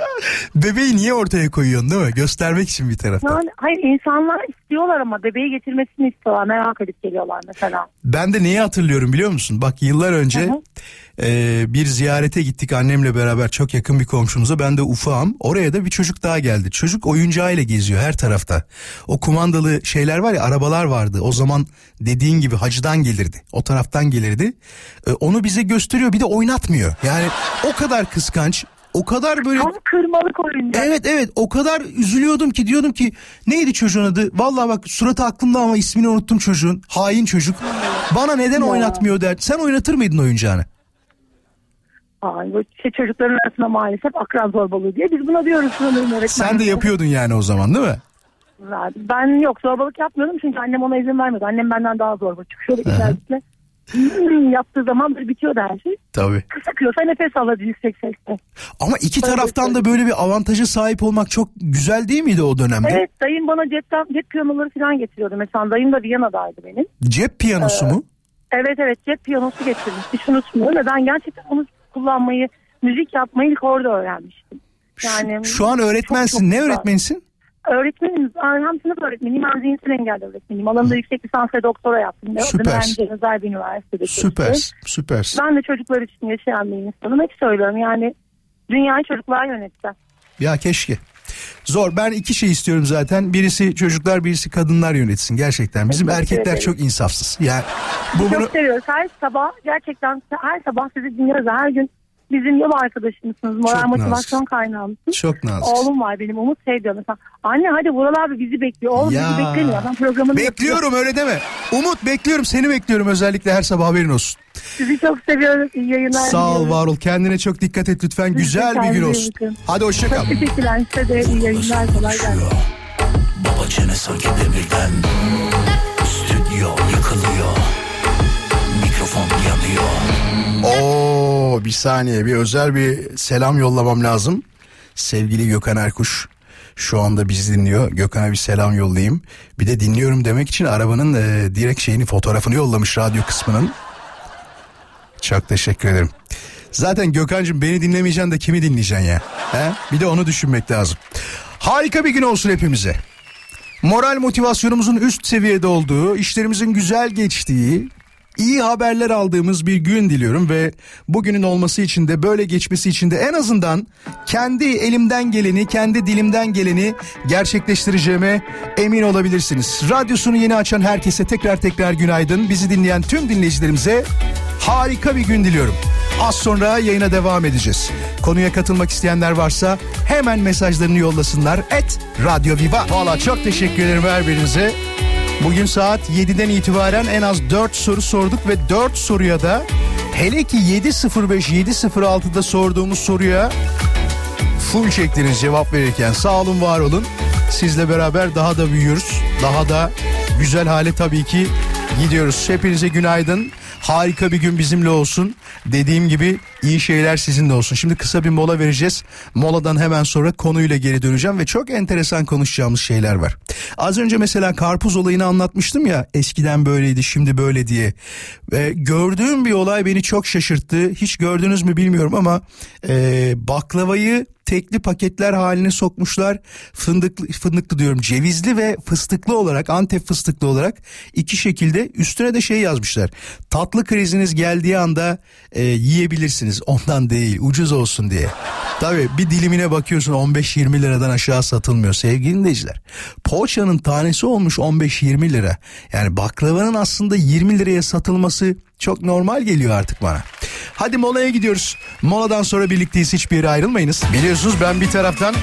Bebeği niye ortaya koyuyorsun değil mi? Göstermek için bir taraftan. Yani, hayır insanlar istiyorlar ama bebeği getirmesini istiyorlar. Merak edip geliyorlar mesela. Ben de neyi hatırlıyorum biliyor musun? Bak yıllar önce e, bir ziyarete gittik annemle beraber çok yakın bir komşumuza. Ben de ufağım. Oraya da bir çocuk daha geldi. Çocuk oyuncağıyla geziyor her tarafta. O kumandalı şeyler var ya arabalar vardı. O zaman dediğin gibi hacıdan gelirdi. O taraftan gelirdi. E, onu bize gösteriyor bir de oynatmıyor. Yani o kadar kıskanç. O kadar böyle Tam kırmalık oyuncak. Evet evet o kadar üzülüyordum ki diyordum ki neydi çocuğun adı? Vallahi bak suratı aklımda ama ismini unuttum çocuğun. Hain çocuk. Bana neden oynatmıyor der. Sen oynatır mıydın oyuncağını? Ay, bu şey çocukların arasında maalesef akran zorbalığı diye biz buna diyoruz sanırım öğretmen. Sen de yapıyordun yani o zaman değil mi? Ben yok zorbalık yapmıyordum çünkü annem ona izin vermedi. Annem benden daha zorba. Şöyle özellikle yaptığı zaman böyle bitiyordu her şey. Tabii. Sıkıyorsa nefes alırdı yüksek sesle. Ama iki taraftan da böyle bir avantaja sahip olmak çok güzel değil miydi o dönemde? Evet dayım bana cepten, cep piyanoları falan getiriyordu. Mesela dayım da Viyana'daydı benim. Cep piyanosu mu? Evet evet cep piyanosu getirmiş. Hiç unutmuyorum ve ben gerçekten onu kullanmayı, müzik yapmayı ilk orada öğrenmiştim. Yani Şu an öğretmensin. çok, çok ne güzel. öğretmenisin? Öğretmenim, hem sınıf öğretmeniyim hem zihinsel engelli öğretmeniyim. Alanında yüksek lisans ve doktora yaptım. Ne Süper. Öğrenci özel bir üniversitede. Süper. Süper. Ben de çocuklar için yaşayan bir insanım. Hep söylüyorum yani dünyayı çocuklar yönetse. Ya keşke. Zor. Ben iki şey istiyorum zaten. Birisi çocuklar, birisi kadınlar yönetsin gerçekten. Bizim erkekler ederim. çok insafsız. Yani bu bunu Çok seviyoruz. Her sabah gerçekten her sabah sizi dinliyoruz. Her gün bizim yol arkadaşımsınız. Moral Çok motivasyon naziksın. kaynağımsınız. çok nazik. Oğlum var benim Umut şey diyor mesela. Anne hadi Vural abi bizi bekliyor. Oğlum Ya. bizi beklemiyor. Ben programını Bekliyorum öyle deme. Umut bekliyorum seni bekliyorum özellikle her sabah haberin olsun. yapıyorum. Sizi çok seviyoruz. İyi yayınlar. Sağ ol var ol kendine çok dikkat et lütfen güzel bir gün olsun. bakın. Hadi hoşça kal. Teşekkürler size de iyi yayınlar. Kolay gelsin. Baba çene sanki demirden Oo bir saniye bir özel bir selam yollamam lazım. Sevgili Gökhan Erkuş şu anda bizi dinliyor. Gökhan'a bir selam yollayayım. Bir de dinliyorum demek için arabanın e, direkt şeyini fotoğrafını yollamış radyo kısmının. Çok teşekkür ederim. Zaten Gökhan'cığım beni dinlemeyeceksin de kimi dinleyeceksin ya? He? Bir de onu düşünmek lazım. Harika bir gün olsun hepimize. Moral motivasyonumuzun üst seviyede olduğu, işlerimizin güzel geçtiği, iyi haberler aldığımız bir gün diliyorum ve bugünün olması için de böyle geçmesi için de en azından kendi elimden geleni, kendi dilimden geleni gerçekleştireceğime emin olabilirsiniz. Radyosunu yeni açan herkese tekrar tekrar günaydın. Bizi dinleyen tüm dinleyicilerimize harika bir gün diliyorum. Az sonra yayına devam edeceğiz. Konuya katılmak isteyenler varsa hemen mesajlarını yollasınlar. Et Radyo Viva. Valla çok teşekkür ederim her birinize. Bugün saat 7'den itibaren en az 4 soru sorduk ve 4 soruya da hele ki 7.05 7.06'da sorduğumuz soruya full çektiniz cevap verirken. Sağ olun var olun. Sizle beraber daha da büyüyoruz. Daha da güzel hale tabii ki gidiyoruz. Hepinize günaydın. Harika bir gün bizimle olsun. Dediğim gibi iyi şeyler sizinle olsun. Şimdi kısa bir mola vereceğiz. Moladan hemen sonra konuyla geri döneceğim ve çok enteresan konuşacağımız şeyler var. Az önce mesela karpuz olayını anlatmıştım ya. Eskiden böyleydi, şimdi böyle diye. Ve gördüğüm bir olay beni çok şaşırttı. Hiç gördünüz mü bilmiyorum ama e, baklavayı tekli paketler haline sokmuşlar. Fındıklı, fındıklı diyorum cevizli ve fıstıklı olarak Antep fıstıklı olarak iki şekilde üstüne de şey yazmışlar. Tatlı kriziniz geldiği anda e, yiyebilirsiniz ondan değil ucuz olsun diye. Tabii bir dilimine bakıyorsun 15-20 liradan aşağı satılmıyor sevgili dinleyiciler. Poğaçanın tanesi olmuş 15-20 lira. Yani baklavanın aslında 20 liraya satılması çok normal geliyor artık bana. Hadi molaya gidiyoruz. Moladan sonra birlikteyiz hiçbir yere ayrılmayınız. Biliyorsunuz ben bir taraftan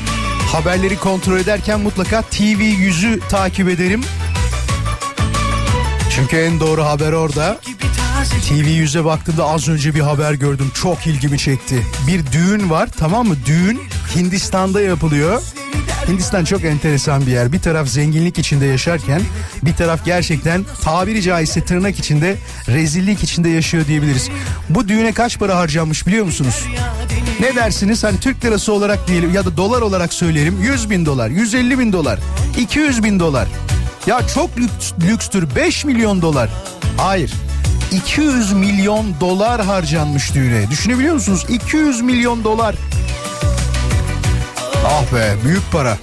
haberleri kontrol ederken mutlaka TV yüzü takip ederim. Çünkü en doğru haber orada. TV yüze baktığımda az önce bir haber gördüm. Çok ilgimi çekti. Bir düğün var tamam mı? Düğün Hindistan'da yapılıyor. Hindistan çok enteresan bir yer. Bir taraf zenginlik içinde yaşarken bir taraf gerçekten tabiri caizse tırnak içinde rezillik içinde yaşıyor diyebiliriz. Bu düğüne kaç para harcanmış biliyor musunuz? Ne dersiniz? Hani Türk lirası olarak diyelim ya da dolar olarak söyleyelim. 100 bin dolar, 150 bin dolar, 200 bin dolar. Ya çok lüks, lükstür 5 milyon dolar. Hayır 200 milyon dolar harcanmış düğüne. Düşünebiliyor musunuz? 200 milyon dolar. Ah be büyük para.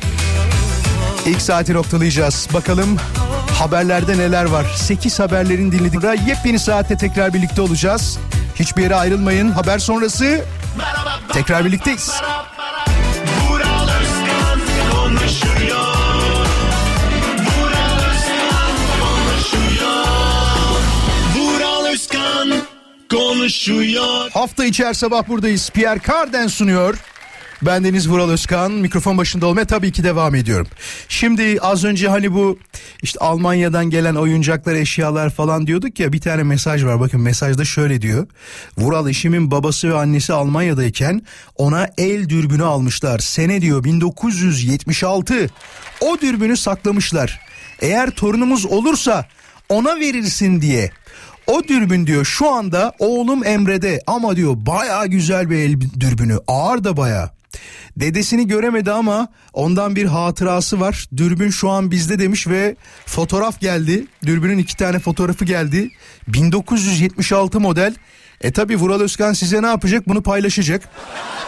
İlk saati noktalayacağız. Bakalım haberlerde neler var. 8 haberlerin dinlediğinde yepyeni saatte tekrar birlikte olacağız. Hiçbir yere ayrılmayın. Haber sonrası tekrar birlikteyiz. Konuşuyor. Hafta içi her sabah buradayız. Pierre Carden sunuyor. Ben Deniz Vural Özkan. Mikrofon başında olmaya tabii ki devam ediyorum. Şimdi az önce hani bu işte Almanya'dan gelen oyuncaklar, eşyalar falan diyorduk ya bir tane mesaj var. Bakın mesajda şöyle diyor. Vural eşimin babası ve annesi Almanya'dayken ona el dürbünü almışlar. Sene diyor 1976. O dürbünü saklamışlar. Eğer torunumuz olursa ona verirsin diye. O dürbün diyor şu anda oğlum Emre'de ama diyor baya güzel bir el dürbünü ağır da baya. Dedesini göremedi ama ondan bir hatırası var. Dürbün şu an bizde demiş ve fotoğraf geldi. Dürbünün iki tane fotoğrafı geldi. 1976 model. E tabi Vural Özkan size ne yapacak? Bunu paylaşacak.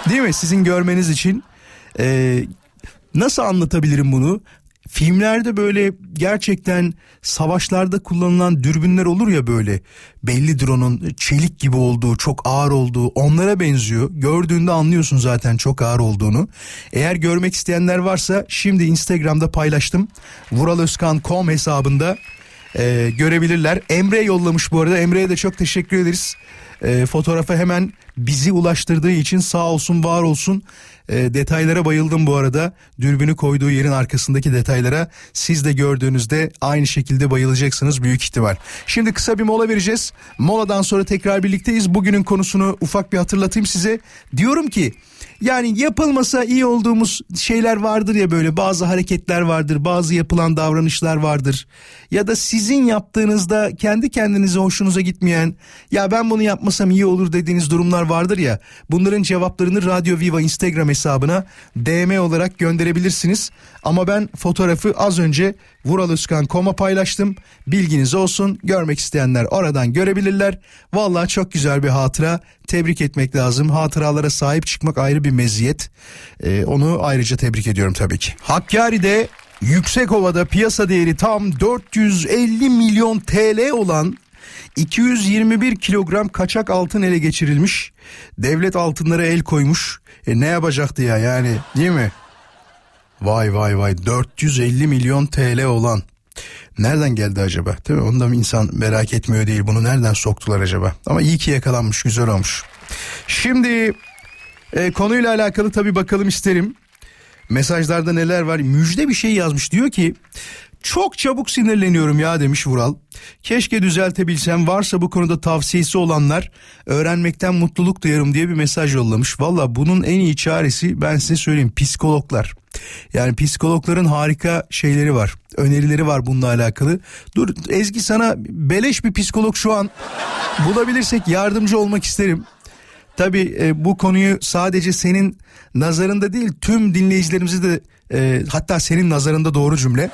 Değil mi? Sizin görmeniz için. Ee, nasıl anlatabilirim bunu? Filmlerde böyle gerçekten savaşlarda kullanılan dürbünler olur ya böyle. Bellidir onun çelik gibi olduğu çok ağır olduğu onlara benziyor. Gördüğünde anlıyorsun zaten çok ağır olduğunu. Eğer görmek isteyenler varsa şimdi instagramda paylaştım. Vuraloskan.com hesabında e, görebilirler. Emre yollamış bu arada. Emre'ye de çok teşekkür ederiz. E, fotoğrafı hemen bizi ulaştırdığı için sağ olsun var olsun e, detaylara bayıldım bu arada. Dürbünü koyduğu yerin arkasındaki detaylara siz de gördüğünüzde aynı şekilde bayılacaksınız büyük ihtimal. Şimdi kısa bir mola vereceğiz. Moladan sonra tekrar birlikteyiz. Bugünün konusunu ufak bir hatırlatayım size. Diyorum ki yani yapılmasa iyi olduğumuz şeyler vardır ya böyle bazı hareketler vardır, bazı yapılan davranışlar vardır. Ya da sizin yaptığınızda kendi kendinize hoşunuza gitmeyen ya ben bunu yapmasam iyi olur dediğiniz durumlar vardır ya. Bunların cevaplarını Radyo Viva Instagram hesabına DM olarak gönderebilirsiniz. Ama ben fotoğrafı az önce vuraloskan.com'a paylaştım. Bilginiz olsun. Görmek isteyenler oradan görebilirler. Vallahi çok güzel bir hatıra. Tebrik etmek lazım. Hatıralara sahip çıkmak ayrı bir meziyet. Ee, onu ayrıca tebrik ediyorum tabii ki. Hakkari'de Yüksekova'da piyasa değeri tam 450 milyon TL olan 221 kilogram kaçak altın ele geçirilmiş. Devlet altınlara el koymuş. E ne yapacaktı ya yani değil mi? Vay vay vay 450 milyon TL olan. Nereden geldi acaba? Değil mi? Onu da insan merak etmiyor değil. Bunu nereden soktular acaba? Ama iyi ki yakalanmış, güzel olmuş. Şimdi e, konuyla alakalı tabii bakalım isterim. Mesajlarda neler var? Müjde bir şey yazmış. Diyor ki çok çabuk sinirleniyorum ya demiş Vural. Keşke düzeltebilsem varsa bu konuda tavsiyesi olanlar öğrenmekten mutluluk duyarım diye bir mesaj yollamış. Valla bunun en iyi çaresi ben size söyleyeyim psikologlar. Yani psikologların harika şeyleri var. Önerileri var bununla alakalı. Dur Ezgi sana beleş bir psikolog şu an bulabilirsek yardımcı olmak isterim. Tabii e, bu konuyu sadece senin nazarında değil tüm dinleyicilerimizi de e, hatta senin nazarında doğru cümle.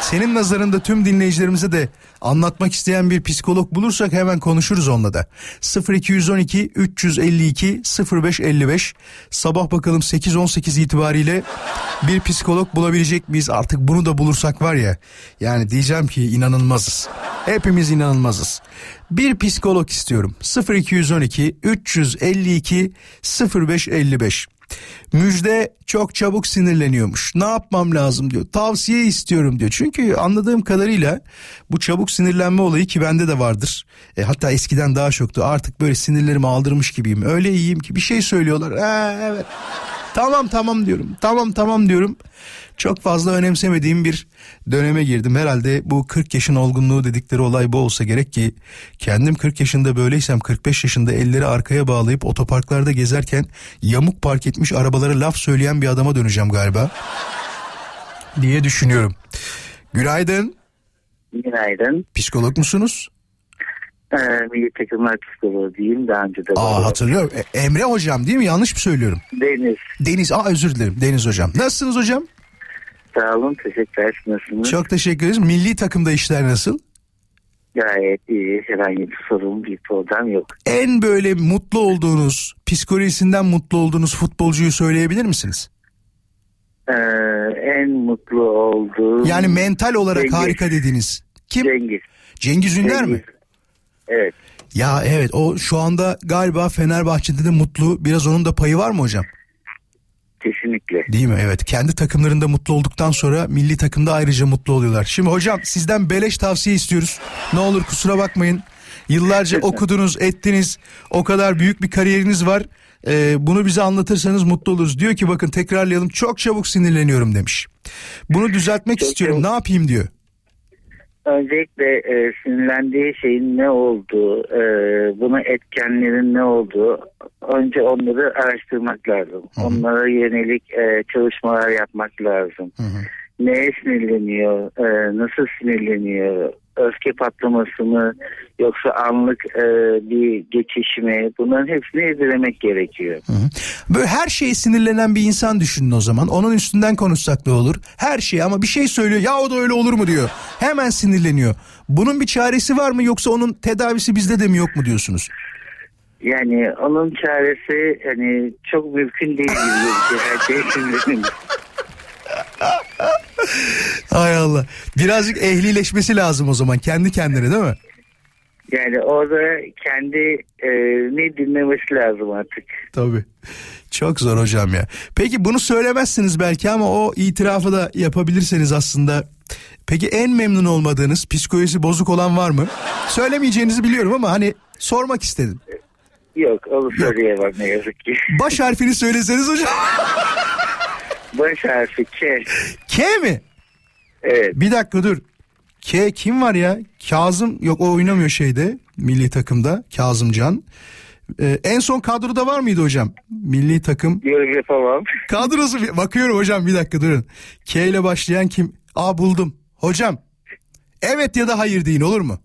Senin nazarında tüm dinleyicilerimize de anlatmak isteyen bir psikolog bulursak hemen konuşuruz onunla da. 0212 352 0555 sabah bakalım 8-18 itibariyle bir psikolog bulabilecek miyiz? Artık bunu da bulursak var ya yani diyeceğim ki inanılmazız. Hepimiz inanılmazız. Bir psikolog istiyorum. 0212 352 0555 Müjde çok çabuk sinirleniyormuş. Ne yapmam lazım diyor. Tavsiye istiyorum diyor. Çünkü anladığım kadarıyla bu çabuk sinirlenme olayı ki bende de vardır. E, hatta eskiden daha çoktu. Artık böyle sinirlerimi aldırmış gibiyim. Öyle iyiyim ki bir şey söylüyorlar. Ee, evet. Tamam tamam diyorum. Tamam tamam diyorum. Çok fazla önemsemediğim bir döneme girdim. Herhalde bu 40 yaşın olgunluğu dedikleri olay bu olsa gerek ki kendim 40 yaşında böyleysem 45 yaşında elleri arkaya bağlayıp otoparklarda gezerken yamuk park etmiş arabalara laf söyleyen bir adama döneceğim galiba diye düşünüyorum. Günaydın. Günaydın. Psikolog musunuz? Ee, milli takımlar psikoloğu daha önce de. Aa hatırlıyorum. E, Emre hocam değil mi? Yanlış mı söylüyorum? Deniz. Deniz. Aa özür dilerim. Deniz hocam. Nasılsınız hocam? Sağ olun teşekkürler. Nasılsınız? Çok teşekkür ederiz. Milli takımda işler nasıl? Gayet iyi. Herhangi bir sorun bir problem yok. En böyle mutlu olduğunuz, psikolojisinden mutlu olduğunuz futbolcuyu söyleyebilir misiniz? Ee, en mutlu olduğum... Yani mental olarak Cengiz. harika dediğiniz. Kim? Cengiz. Cengiz Ünder mi? Evet. Ya evet o şu anda galiba Fenerbahçe'de de mutlu. Biraz onun da payı var mı hocam? Kesinlikle. Değil mi? Evet. Kendi takımlarında mutlu olduktan sonra milli takımda ayrıca mutlu oluyorlar. Şimdi hocam sizden beleş tavsiye istiyoruz. Ne olur kusura bakmayın. Yıllarca okudunuz, ettiniz. O kadar büyük bir kariyeriniz var. Ee, bunu bize anlatırsanız mutlu oluruz. Diyor ki bakın tekrarlayalım çok çabuk sinirleniyorum demiş. Bunu düzeltmek Çok istiyorum. çabuk. Ne yapayım diyor. Öncelikle e, sinirlendiği şeyin ne olduğu, e, buna etkenlerin ne olduğu önce onları araştırmak lazım. Onlara yönelik e, çalışmalar yapmak lazım. Neye sinirleniyor, e, nasıl sinirleniyor, öfke patlaması mı yoksa anlık e, bir geçiş mi bunların hepsini irdelemek gerekiyor. Böyle her şeye sinirlenen bir insan düşünün o zaman. Onun üstünden konuşsak da olur. Her şey ama bir şey söylüyor. Ya o da öyle olur mu diyor. Hemen sinirleniyor. Bunun bir çaresi var mı yoksa onun tedavisi bizde de mi yok mu diyorsunuz? Yani onun çaresi hani çok mümkün değil gibi gözüküyor. Her şey sinirlenir. Hay Allah. Birazcık ehlileşmesi lazım o zaman kendi kendine değil mi? Yani orada kendi e, ne dinlemesi lazım artık. Tabii. Çok zor hocam ya. Peki bunu söylemezsiniz belki ama o itirafı da yapabilirseniz aslında. Peki en memnun olmadığınız psikolojisi bozuk olan var mı? Söylemeyeceğinizi biliyorum ama hani sormak istedim. Yok onu söyleyemem ne yazık ki. Baş harfini söyleseniz hocam. Baş harfi K. K mi? Evet. Bir dakika dur. K kim var ya? Kazım yok o oynamıyor şeyde milli takımda Kazımcan. Ee, en son kadroda var mıydı hocam? Milli takım Yorum yapamam. kadrosu bakıyorum hocam bir dakika durun. K ile başlayan kim? Aa buldum. Hocam evet ya da hayır deyin olur mu?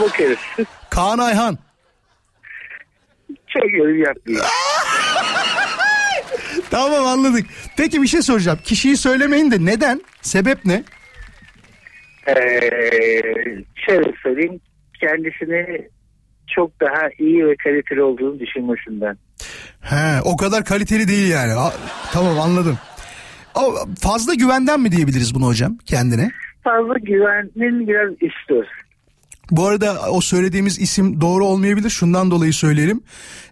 Bakarız. Kaan Ayhan. Çok yorum yapmayayım. Tamam anladık. Peki bir şey soracağım. Kişiyi söylemeyin de neden? Sebep ne? Ee, şöyle söyleyeyim. Kendisini çok daha iyi ve kaliteli olduğunu düşünmesinden. He, o kadar kaliteli değil yani. A- tamam anladım. O, fazla güvenden mi diyebiliriz bunu hocam kendine? Fazla güvenin biraz üstü. Bu arada o söylediğimiz isim doğru olmayabilir. Şundan dolayı söyleyelim.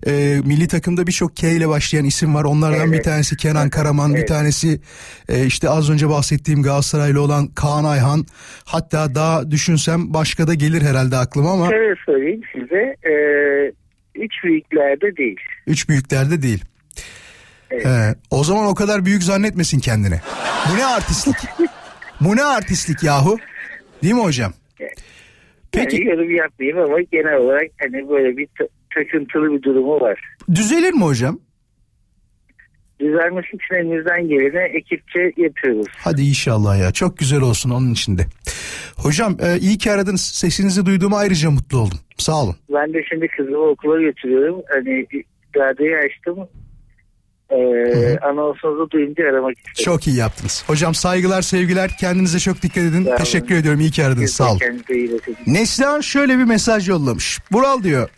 Ee, milli takımda birçok K ile başlayan isim var. Onlardan Evet. bir tanesi Kenan Karaman, bir Evet. tanesi e, işte az önce bahsettiğim Galatasaraylı olan Kaan Ayhan. Hatta daha düşünsem başka da gelir herhalde aklıma ama Şöyle söyleyeyim size. E, üç büyüklerde değil. üç büyüklerde değil. Evet. Ee, o zaman o kadar büyük zannetmesin kendini. Bu ne artistlik? Bu ne artistlik yahu? Değil mi hocam? Peki Yani yorum yapmayayım ama genel olarak hani böyle bir takıntılı bir durumu var. düzelir mi hocam? Düzelmesi için elimizden geleni ekipçe yapıyoruz. Hadi inşallah ya. Çok güzel olsun onun içinde. Hocam e, iyi ki aradınız. Sesinizi duyduğuma ayrıca mutlu oldum. Sağ olun. Ben de şimdi kızımı okula götürüyorum. Hani radyoyu açtım. Ee, anonsunuzu duyunca aramak istedim. Çok iyi yaptınız. Hocam saygılar sevgiler. Kendinize çok dikkat edin. Sağ olun. Teşekkür ediyorum. İyi ki aradınız. Sağ olun. Neslihan şöyle bir mesaj yollamış. Bural diyor.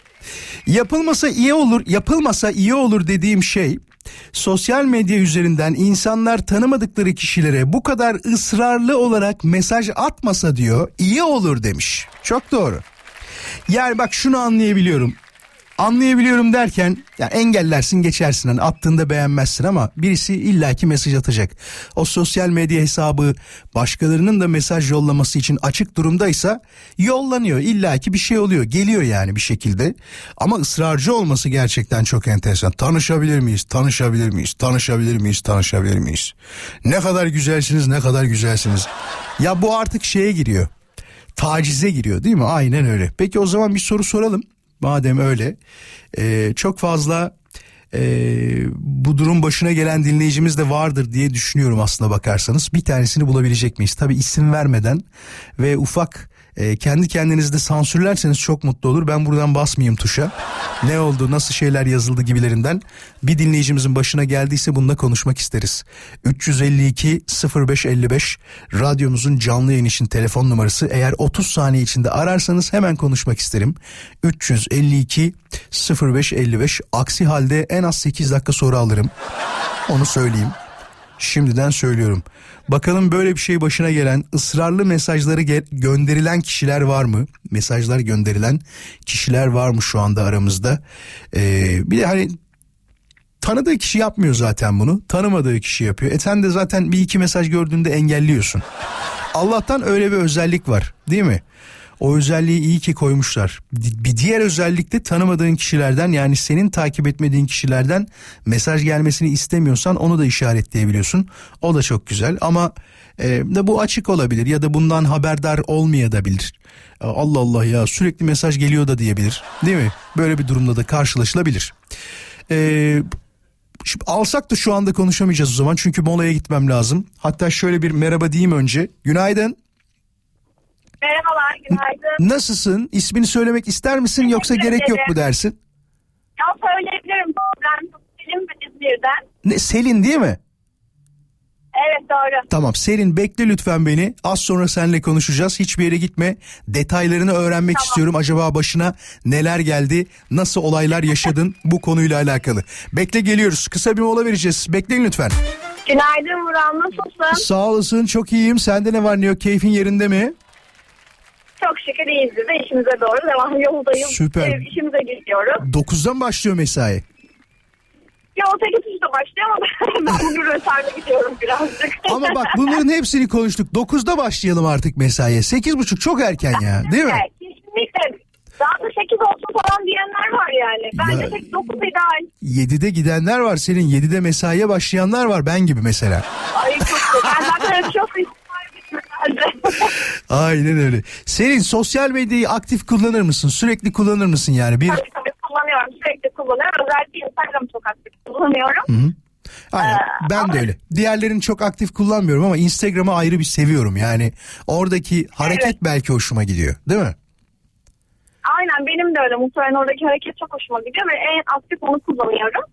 Yapılmasa iyi olur, yapılmasa iyi olur dediğim şey sosyal medya üzerinden insanlar tanımadıkları kişilere bu kadar ısrarlı olarak mesaj atmasa diyor iyi olur demiş. Çok doğru. Yani bak şunu anlayabiliyorum. Anlayabiliyorum derken yani engellersin geçersin hani attığında beğenmezsin ama birisi illaki mesaj atacak. O sosyal medya hesabı başkalarının da mesaj yollaması için açık durumdaysa yollanıyor illaki bir şey oluyor geliyor yani bir şekilde. Ama ısrarcı olması gerçekten çok enteresan. Tanışabilir miyiz? Tanışabilir miyiz? Tanışabilir miyiz? Tanışabilir miyiz? Ne kadar güzelsiniz ne kadar güzelsiniz. Ya bu artık şeye giriyor tacize giriyor değil mi? Aynen öyle. Peki o zaman bir soru soralım. Madem öyle Ee, çok fazla ee, bu durum başına gelen dinleyicimiz de vardır diye düşünüyorum aslına bakarsanız. Bir tanesini bulabilecek miyiz? Tabii isim vermeden ve ufak e, kendi kendinizde sansürlerseniz çok mutlu olur. Ben buradan basmayayım tuşa. Ne oldu, nasıl şeyler yazıldı gibilerinden. Bir dinleyicimizin başına geldiyse bununla konuşmak isteriz. 352 0555 radyomuzun canlı yayın için telefon numarası. Eğer 30 saniye içinde ararsanız hemen konuşmak isterim. 352 0555 aksi halde en az 8 dakika sonra alırım. Onu söyleyeyim. Şimdiden söylüyorum. Bakalım böyle bir şey başına gelen ısrarlı mesajları ge- gönderilen kişiler var mı? Mesajlar gönderilen kişiler var mı şu anda aramızda? Ee, bir de hani tanıdığı kişi yapmıyor zaten bunu. Tanımadığı kişi yapıyor. E sen de zaten bir iki mesaj gördüğünde engelliyorsun. Allah'tan öyle bir özellik var değil mi? O özelliği iyi ki koymuşlar. Bir diğer özellik de tanımadığın kişilerden yani senin takip etmediğin kişilerden mesaj gelmesini istemiyorsan onu da işaretleyebiliyorsun. O da çok güzel ama e, bu açık olabilir ya da bundan haberdar olmayabilir. Allah Allah ya sürekli mesaj geliyor da diyebilir değil mi? Böyle bir durumda da karşılaşılabilir. Eee Şimdi alsak da şu anda konuşamayacağız o zaman çünkü molaya gitmem lazım. Hatta şöyle bir merhaba diyeyim önce. Günaydın. Merhabalar, günaydın. Nasılsın? İsmini söylemek ister misin yoksa Teşekkür gerek yok mu ederim. dersin? Ya söyleyebilirim. Ben Selim İzmir'den. Ne, Selin değil mi? Evet doğru. Tamam Selin bekle lütfen beni. Az sonra seninle konuşacağız. Hiçbir yere gitme. Detaylarını öğrenmek istiyorum. Acaba başına neler geldi? Nasıl olaylar yaşadın bu konuyla alakalı? Bekle geliyoruz. Kısa bir mola vereceğiz. Bekleyin lütfen. Günaydın Vural nasılsın? Sağ olasın çok iyiyim. Sende ne var ne yok? Keyfin yerinde mi? Çok şükür iyiyiz biz de işimize doğru devam yoldayım. Süper. Ee, İşimize gidiyorum. 9'dan başlıyor mesai. Ya o 8.30'da başlıyor ama ben bugün rötarda gidiyorum birazcık. Ama bak bunların hepsini konuştuk. 9'da başlayalım artık mesaiye. 8.30 çok erken ya değil mi? Evet, kesinlikle. Daha da 8 olsun falan diyenler var yani. Bence Ya- 8 9 ideal. 7'de gidenler var senin. 7'de mesaiye başlayanlar var ben gibi mesela. Ay çok. Ben zaten çok istiyorum. Aynen öyle. Senin sosyal medyayı aktif kullanır mısın? Sürekli kullanır mısın yani? Bir Tabii tabii kullanıyorum. Sürekli kullanıyorum. Özellikle Instagram'ı çok aktif kullanıyorum. Aynen. Ben de öyle. Diğerlerini çok aktif kullanmıyorum ama Instagram'ı ayrı bir seviyorum. Yani oradaki hareket Evet. belki hoşuma gidiyor. Değil mi? Aynen benim de öyle. Muhtemelen oradaki hareket çok hoşuma gidiyor ve en aktif onu kullanıyorum.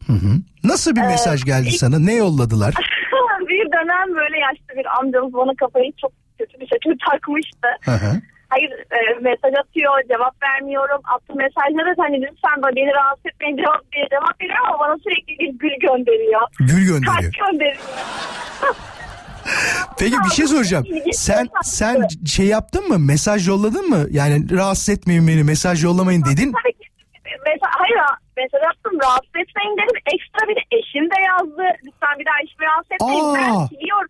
Nasıl bir mesaj geldi ilk- sana? Ne yolladılar? bir dönem böyle yaşlı bir amcamız bana kafayı çok kötü bir şekilde takmıştı. Hı hı. Hayır e, mesaj atıyor cevap vermiyorum. Attığım mesajlara da hani lütfen beni rahatsız etmeyin cevap, diye cevap veriyor ama bana sürekli bir gül gönderiyor. Gül gönderiyor. Kalp gönderiyor. Peki bir şey soracağım. Sen sen şey yaptın mı? Mesaj yolladın mı? Yani rahatsız etmeyin beni, mesaj yollamayın dedin. Mesela, hayır mesaj attım rahatsız etmeyin dedim. Ekstra bir de eşim de yazdı. Lütfen bir daha eşimi rahatsız etmeyin. Aa. Ben biliyorum.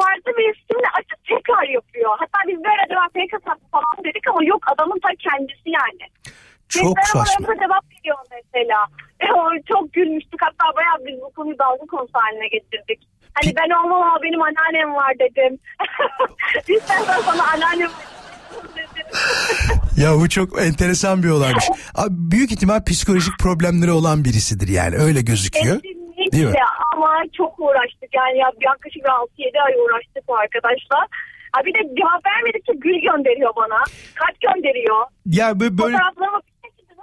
Farklı bir isimle açıp tekrar yapıyor. Hatta biz böyle acaba fake hesap falan dedik ama yok adamın ta kendisi yani. Çok Mesela saçma. aramıza cevap veriyor mesela. O çok gülmüştük. Hatta bayağı biz bu konuyu dalga konusu haline getirdik. Hani ben olmam ama benim anneannem var dedim. İstersen sana anneannem. Ya bu çok enteresan bir olaymış. Abi büyük ihtimal psikolojik problemleri olan birisidir yani öyle gözüküyor. Değil mi? Kesinlikle ama çok uğraştık yani ya yaklaşık 6-7 ay uğraştık bu arkadaşla. Ha bir de cevap vermedikçe gül gönderiyor bana. Kalp gönderiyor. Ya böyle, Fotoğraflarıma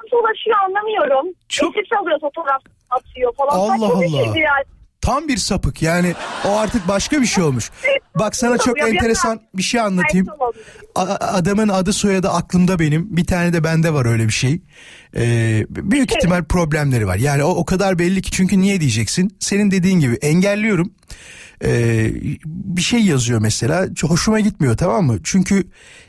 nasıl ulaşıyor anlamıyorum. Çok- Çok... alıyor fotoğraf atıyor falan. Allah Allah. yani. tam bir sapık yani o artık başka bir şey olmuş. Bak sana çok enteresan bir şey anlatayım. A- adamın adı soyadı aklımda benim. Bir tane de bende var öyle bir şey. Ee, büyük ihtimal problemleri var. Yani o, o kadar belli ki çünkü niye diyeceksin? Senin dediğin gibi engelliyorum. Ee, bir şey yazıyor mesela hoşuma gitmiyor tamam mı? Çünkü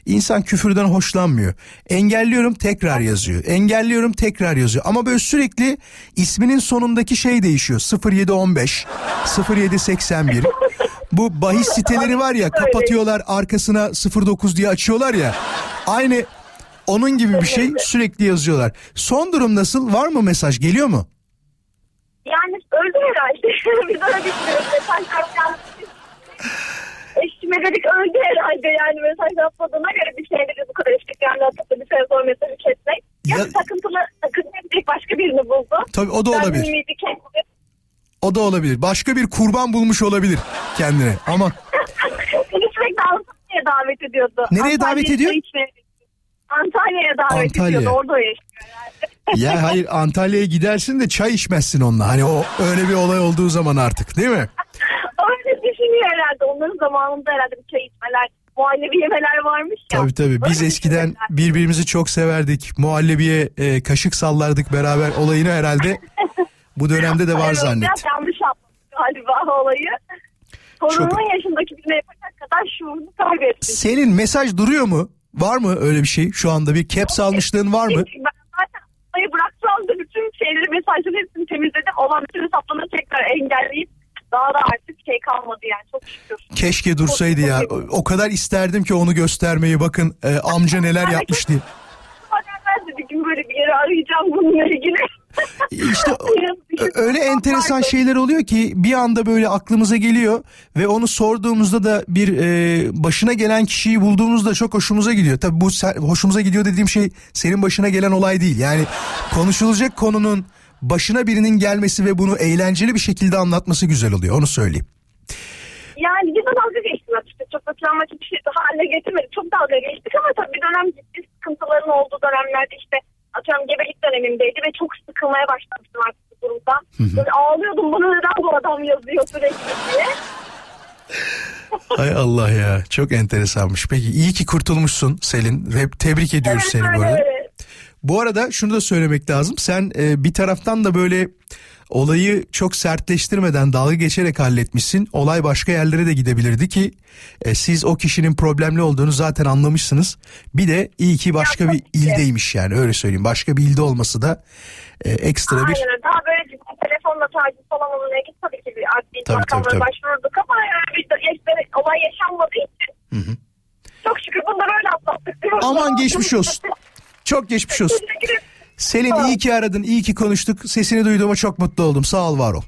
insan küfürden hoşlanmıyor. Engelliyorum tekrar yazıyor. Engelliyorum tekrar yazıyor. Ama böyle sürekli isminin sonundaki şey değişiyor. 0715, 0781. Bu bahis siteleri var ya kapatıyorlar arkasına 09 diye açıyorlar ya. Aynı onun gibi bir şey sürekli yazıyorlar. Son durum nasıl? Var mı mesaj? Geliyor mu? Yani öldü herhalde. Biz öyle düşünüyoruz. Mesajlar. Eşime dedik öldü herhalde yani mesaj atmadığına göre bir şey dedi bu kadar işte yani atıp bir süre sonra mesajı kesmek. Ya, Ya- takıntılı takıntılı başka birini buldu. Tabii o da Ben olabilir. kestim. O da olabilir. Başka bir kurban bulmuş olabilir kendine. Ama sürekli Antalya'ya davet ediyordu. Nereye davet ediyor? Antalya'ya davet Antalya. ediyordu. Orada yaşıyor herhalde. ya hayır Antalya'ya gidersin de çay içmezsin onunla. Hani o öyle bir olay olduğu zaman artık değil mi? Öyle düşünüyor herhalde. Onların zamanında herhalde bir çay içmeler, muhallebi yemeler varmış ya. Tabii tabii. Biz Öyle eskiden birbirimizi çok severdik. Muhallebiye e, kaşık sallardık beraber olayını herhalde bu dönemde de var zannet. Yanlış yaptım galiba olayı. Torunumun yaşındaki birine yapacak kadar şuurunu kaybettim. Senin mesaj duruyor mu? Var mı öyle bir şey? Şu anda bir caps almışlığın var mı? Ben zaten olayı bıraksam da bütün şeyleri mesajların hepsini temizledim. Olan bütün hesaplarını tekrar engelleyip daha da artık şey kalmadı yani çok şükür. Keşke dursaydı ya. O- O kadar isterdim ki onu göstermeyi. Bakın e, amca neler yapmış diye. Ben de bir gün böyle bir yere arayacağım bununla ilgili. İşte öyle enteresan şeyler oluyor ki bir anda böyle aklımıza geliyor ve onu sorduğumuzda da bir e, başına gelen kişiyi bulduğumuzda çok hoşumuza gidiyor. Tabii bu hoşumuza gidiyor dediğim şey senin başına gelen olay değil. Yani konuşulacak konunun başına birinin gelmesi ve bunu eğlenceli bir şekilde anlatması güzel oluyor. Onu söyleyeyim. Yani bir de dalga geçtim açıkçası. Çok da travmatik bir şey haline getirmedik. Çok dalga geçtik ama tabii bir dönem ciddi sıkıntıların olduğu dönemlerde işte atıyorum gebelik dönemimdeydi ve çok sıkılmaya başlamıştım artık bu durumdan. Böyle ağlıyordum bana neden bu adam yazıyor sürekli diye. Hay Allah ya çok enteresanmış. Peki iyi ki kurtulmuşsun Selin. Hep tebrik ediyoruz seni bu arada. öyle. Bu arada şunu da söylemek lazım. Sen e, bir taraftan da böyle olayı çok sertleştirmeden dalga geçerek halletmişsin. Olay başka yerlere de gidebilirdi ki e, siz o kişinin problemli olduğunu zaten anlamışsınız. Bir de iyi ki başka bir ildeymiş yani öyle söyleyeyim. Başka bir ilde olması da e, ekstra bir Aynen. Daha böyle telefonla taciz falan olmaya git tabii ki bir adli Tabii, tabii, tabii. başvurduk ama yani bir işte, olay yaşanmadığı için çok şükür bunları öyle atlattık. Aman geçmiş olsun. Çok geçmiş olsun. Ederim. Selin iyi ki aradın, iyi ki konuştuk. Sesini duyduğuma çok mutlu oldum. Sağ ol, var ol.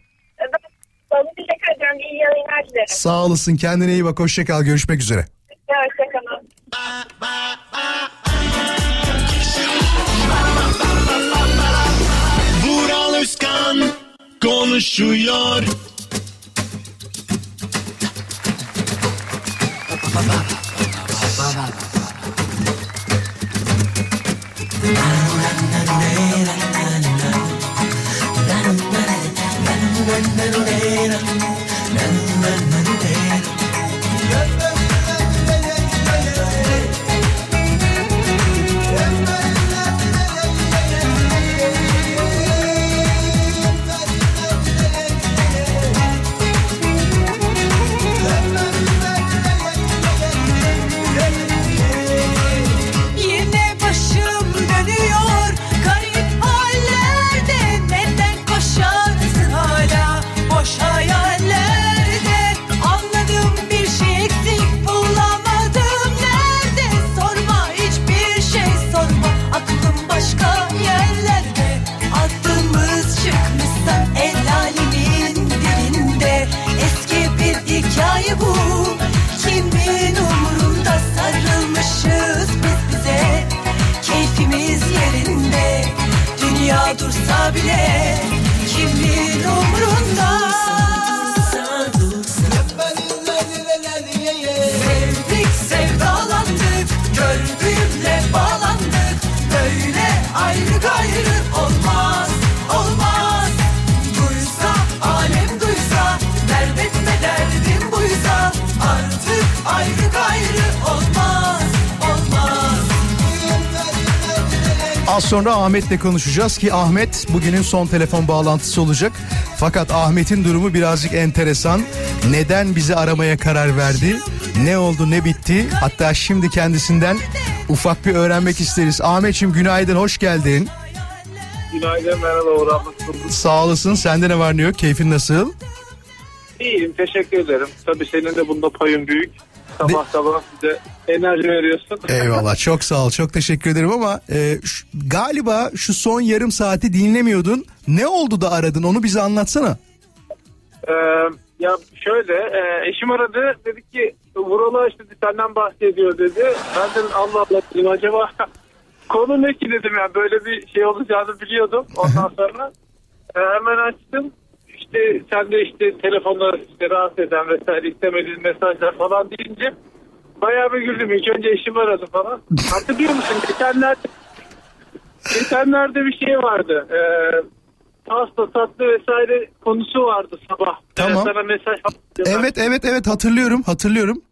Ben teşekkür ediyorum. İyi yayınlar dilerim. Sağ olasın, kendine iyi bak. Hoşça kal, görüşmek üzere. Hoşçakalın. Vural Özkan konuşuyor. Yine sonra Ahmet'le konuşacağız ki Ahmet bugünün son telefon bağlantısı olacak. Fakat Ahmet'in durumu birazcık enteresan. Neden bizi aramaya karar verdi? Ne oldu ne bitti? Hatta şimdi kendisinden ufak bir öğrenmek isteriz. Ahmet'ciğim günaydın hoş geldin. Günaydın merhaba Uğur. Sağ olasın sende ne var ne yok keyfin nasıl? İyiyim teşekkür ederim. Tabii senin de bunda payın büyük. Sabah sabah bize enerji veriyorsun. Eyvallah çok sağ ol çok teşekkür ederim ama e, şu- galiba şu son yarım saati dinlemiyordun. Ne oldu da aradın onu bize anlatsana. Ee, ya şöyle e, eşim aradı dedi ki Vural'a işte senden bahsediyor dedi. Ben dedim Allah Allah dedim acaba konu ne ki dedim yani böyle bir şey olacağını biliyordum. Ondan sonra e, hemen açtım. İşte sen de işte telefonla işte rahatsız eden vesaire istemediğin mesajlar falan deyince bayağı bir güldüm. İlk önce eşim aradı falan. Hatırlıyor musun? Geçenlerde geçenlerde bir şey vardı. Ee, pasta tatlı vesaire konusu vardı sabah. Tamam. Sana mesaj Evet evet evet hatırlıyorum hatırlıyorum.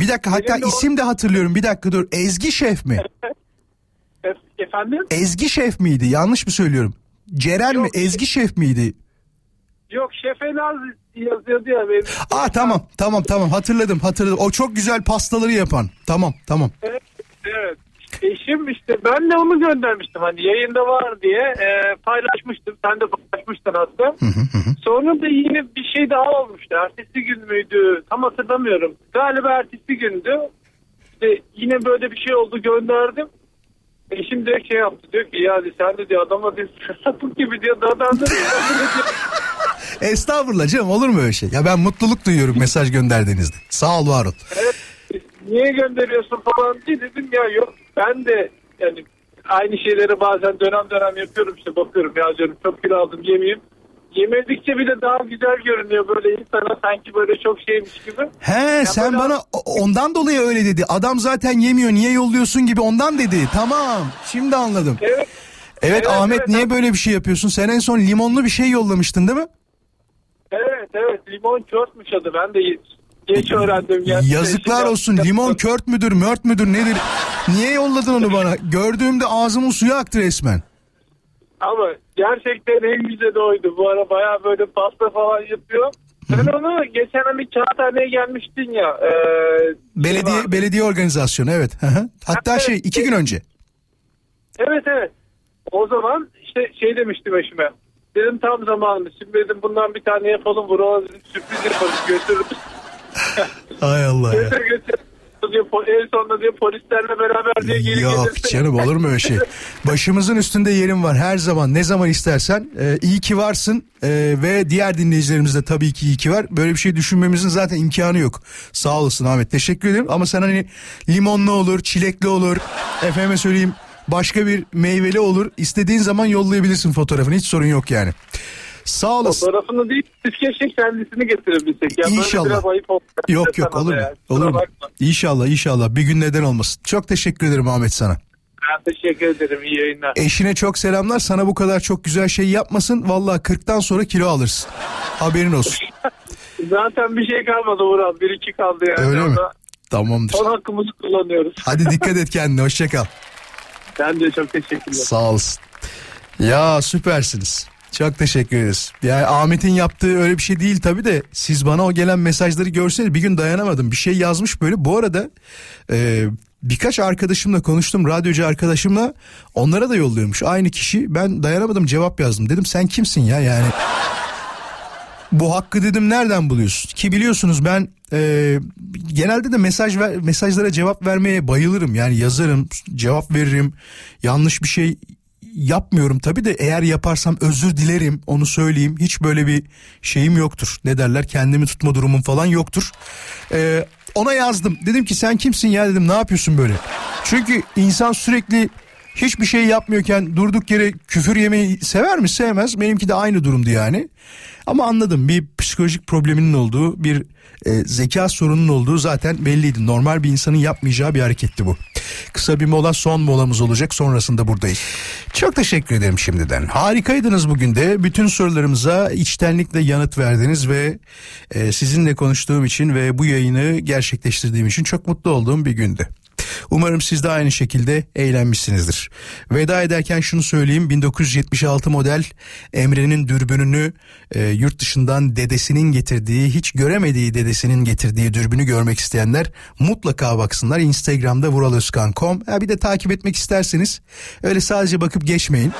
Bir dakika hatta Benim isim de hatırlıyorum. Bir dakika dur. Ezgi Şef mi? Efendim? Ezgi Şef miydi? Yanlış mı söylüyorum? Ceren mi? Yok. Ezgi Şef miydi? Yok Şefenaz yazıyordu ya benim. Aa tamam tamam tamam hatırladım hatırladım. O çok güzel pastaları yapan. Tamam tamam. Evet, evet. Eşim işte ben de onu göndermiştim hani yayında var diye e, paylaşmıştım. Sen de paylaşmıştın hatta. Sonra da yine bir şey daha olmuştu. Ertesi gün müydü? Tam hatırlamıyorum. Galiba ertesi gündü. İşte yine böyle bir şey oldu gönderdim. Eşim de şey yaptı diyor ki yani sen de diyor adama bir sapık gibi diyor dadandı. Estağfurullah canım olur mu öyle şey? Ya ben mutluluk duyuyorum mesaj gönderdiğinizde. Sağ ol var ol. evet, niye gönderiyorsun falan diye dedim ya yok ben de yani aynı şeyleri bazen dönem dönem yapıyorum işte bakıyorum ya diyorum çok kilo aldım yemeyeyim. Yemedikçe bile daha güzel görünüyor böyle insana sanki böyle çok şeymiş gibi. He sen böyle- bana ondan dolayı öyle dedi. Adam zaten yemiyor niye yolluyorsun gibi ondan dedi. Tamam şimdi anladım. Evet. Evet, Evet, Ahmet evet. niye böyle bir şey yapıyorsun? Sen en son limonlu bir şey yollamıştın değil mi? Evet evet limon çörtmüş adı ben de geç öğrendim. Yani. Yazıklar olsun limon kört müdür mört müdür nedir? Niye yolladın onu bana? Gördüğümde ağzımın suyu aktı resmen. Ama gerçekten en güzeli oydu. Bu ara baya böyle pasta falan yapıyor. Sen onu geçen hani Kağıthane'ye gelmiştin ya. E, Belediye belediye organizasyonu evet. Hatta şey iki gün önce. Evet evet. O zaman işte şey demiştim eşime. Dedim tam zamanı. Şimdi dedim bundan bir tane yapalım. Dedim sürpriz yaparız götürürüz. Ay Allah ya. Götür götür. En sonunda diyor polislerle beraber diye geri Yok gelirsin. canım olur mu öyle şey? Başımızın üstünde yerim var her zaman ne zaman istersen. Ee, iyi ki varsın Ee, ve diğer dinleyicilerimiz de tabii ki iyi ki var. Böyle bir şey düşünmemizin zaten imkanı yok. Sağ olasın Ahmet teşekkür ederim. Ama sen hani limonlu olur, çilekli olur. Efendime söyleyeyim başka bir meyveli olur. İstediğin zaman yollayabilirsin fotoğrafını hiç sorun yok yani. Sağ olasın. Fotoğrafını değil biz keşke kendisini getirebilsek. Ya böyle İnşallah. Yok yok olur mu? yani. Olur mu? İnşallah inşallah bir gün neden olmasın. Çok teşekkür ederim Ahmet sana. Ben teşekkür ederim. İyi yayınlar. Eşine çok selamlar. Sana bu kadar çok güzel şey yapmasın. Vallahi 40'tan sonra kilo alırsın. Haberin olsun. Zaten bir şey kalmadı Uğur Bir iki kaldı yani. Öyle mi? Tamamdır. Son hakkımızı kullanıyoruz. Hadi dikkat et kendine. Hoşça kal. Ben de çok teşekkürler. Sağ olasın. Ya süpersiniz. Çok teşekkür ederiz. Yani Ahmet'in yaptığı öyle bir şey değil tabii de siz bana o gelen mesajları görseniz bir gün dayanamadım. Bir şey yazmış böyle. Bu arada e, birkaç arkadaşımla konuştum. Radyocu arkadaşımla onlara da yolluyormuş. Aynı kişi ben dayanamadım cevap yazdım. Dedim sen kimsin ya yani. Bu hakkı dedim nereden buluyorsun? Ki biliyorsunuz ben e, genelde de mesaj ver, mesajlara cevap vermeye bayılırım. Yani yazarım, cevap veririm. Yanlış bir şey yapmıyorum tabii de eğer yaparsam özür dilerim onu söyleyeyim. Hiç böyle bir şeyim yoktur. Ne derler kendimi tutma durumum falan yoktur. E, ona yazdım. Dedim ki sen kimsin ya dedim ne yapıyorsun böyle? Çünkü insan sürekli hiçbir şey yapmıyorken durduk yere küfür yemeyi sever mi? Sevmez. Benimki de aynı durumdu yani. Ama anladım bir psikolojik probleminin olduğu bir e, zeka sorununun olduğu zaten belliydi. Normal bir insanın yapmayacağı bir hareketti bu. Kısa bir mola son molamız olacak sonrasında buradayız. Çok teşekkür ederim şimdiden. Harikaydınız bugün de. Bütün sorularımıza içtenlikle yanıt verdiniz ve e, sizinle konuştuğum için ve bu yayını gerçekleştirdiğim için çok mutlu olduğum bir gündü. Umarım siz de aynı şekilde eğlenmişsinizdir. Veda ederken şunu söyleyeyim 1976 model Emre'nin dürbününü e, yurt dışından dedesinin getirdiği hiç göremediği dedesinin getirdiği dürbünü görmek isteyenler mutlaka baksınlar Instagram'da vuraloskan.com ha, bir de takip etmek isterseniz öyle sadece bakıp geçmeyin.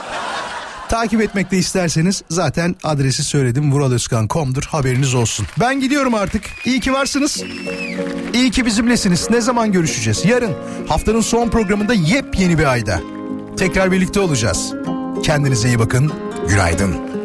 Takip etmek de isterseniz zaten adresi söyledim vuraloskan.com'dur haberiniz olsun. Ben gidiyorum artık. İyi ki varsınız. İyi ki bizimlesiniz. Ne zaman görüşeceğiz? Yarın haftanın son programında yepyeni bir ayda. Tekrar birlikte olacağız. Kendinize iyi bakın. Günaydın.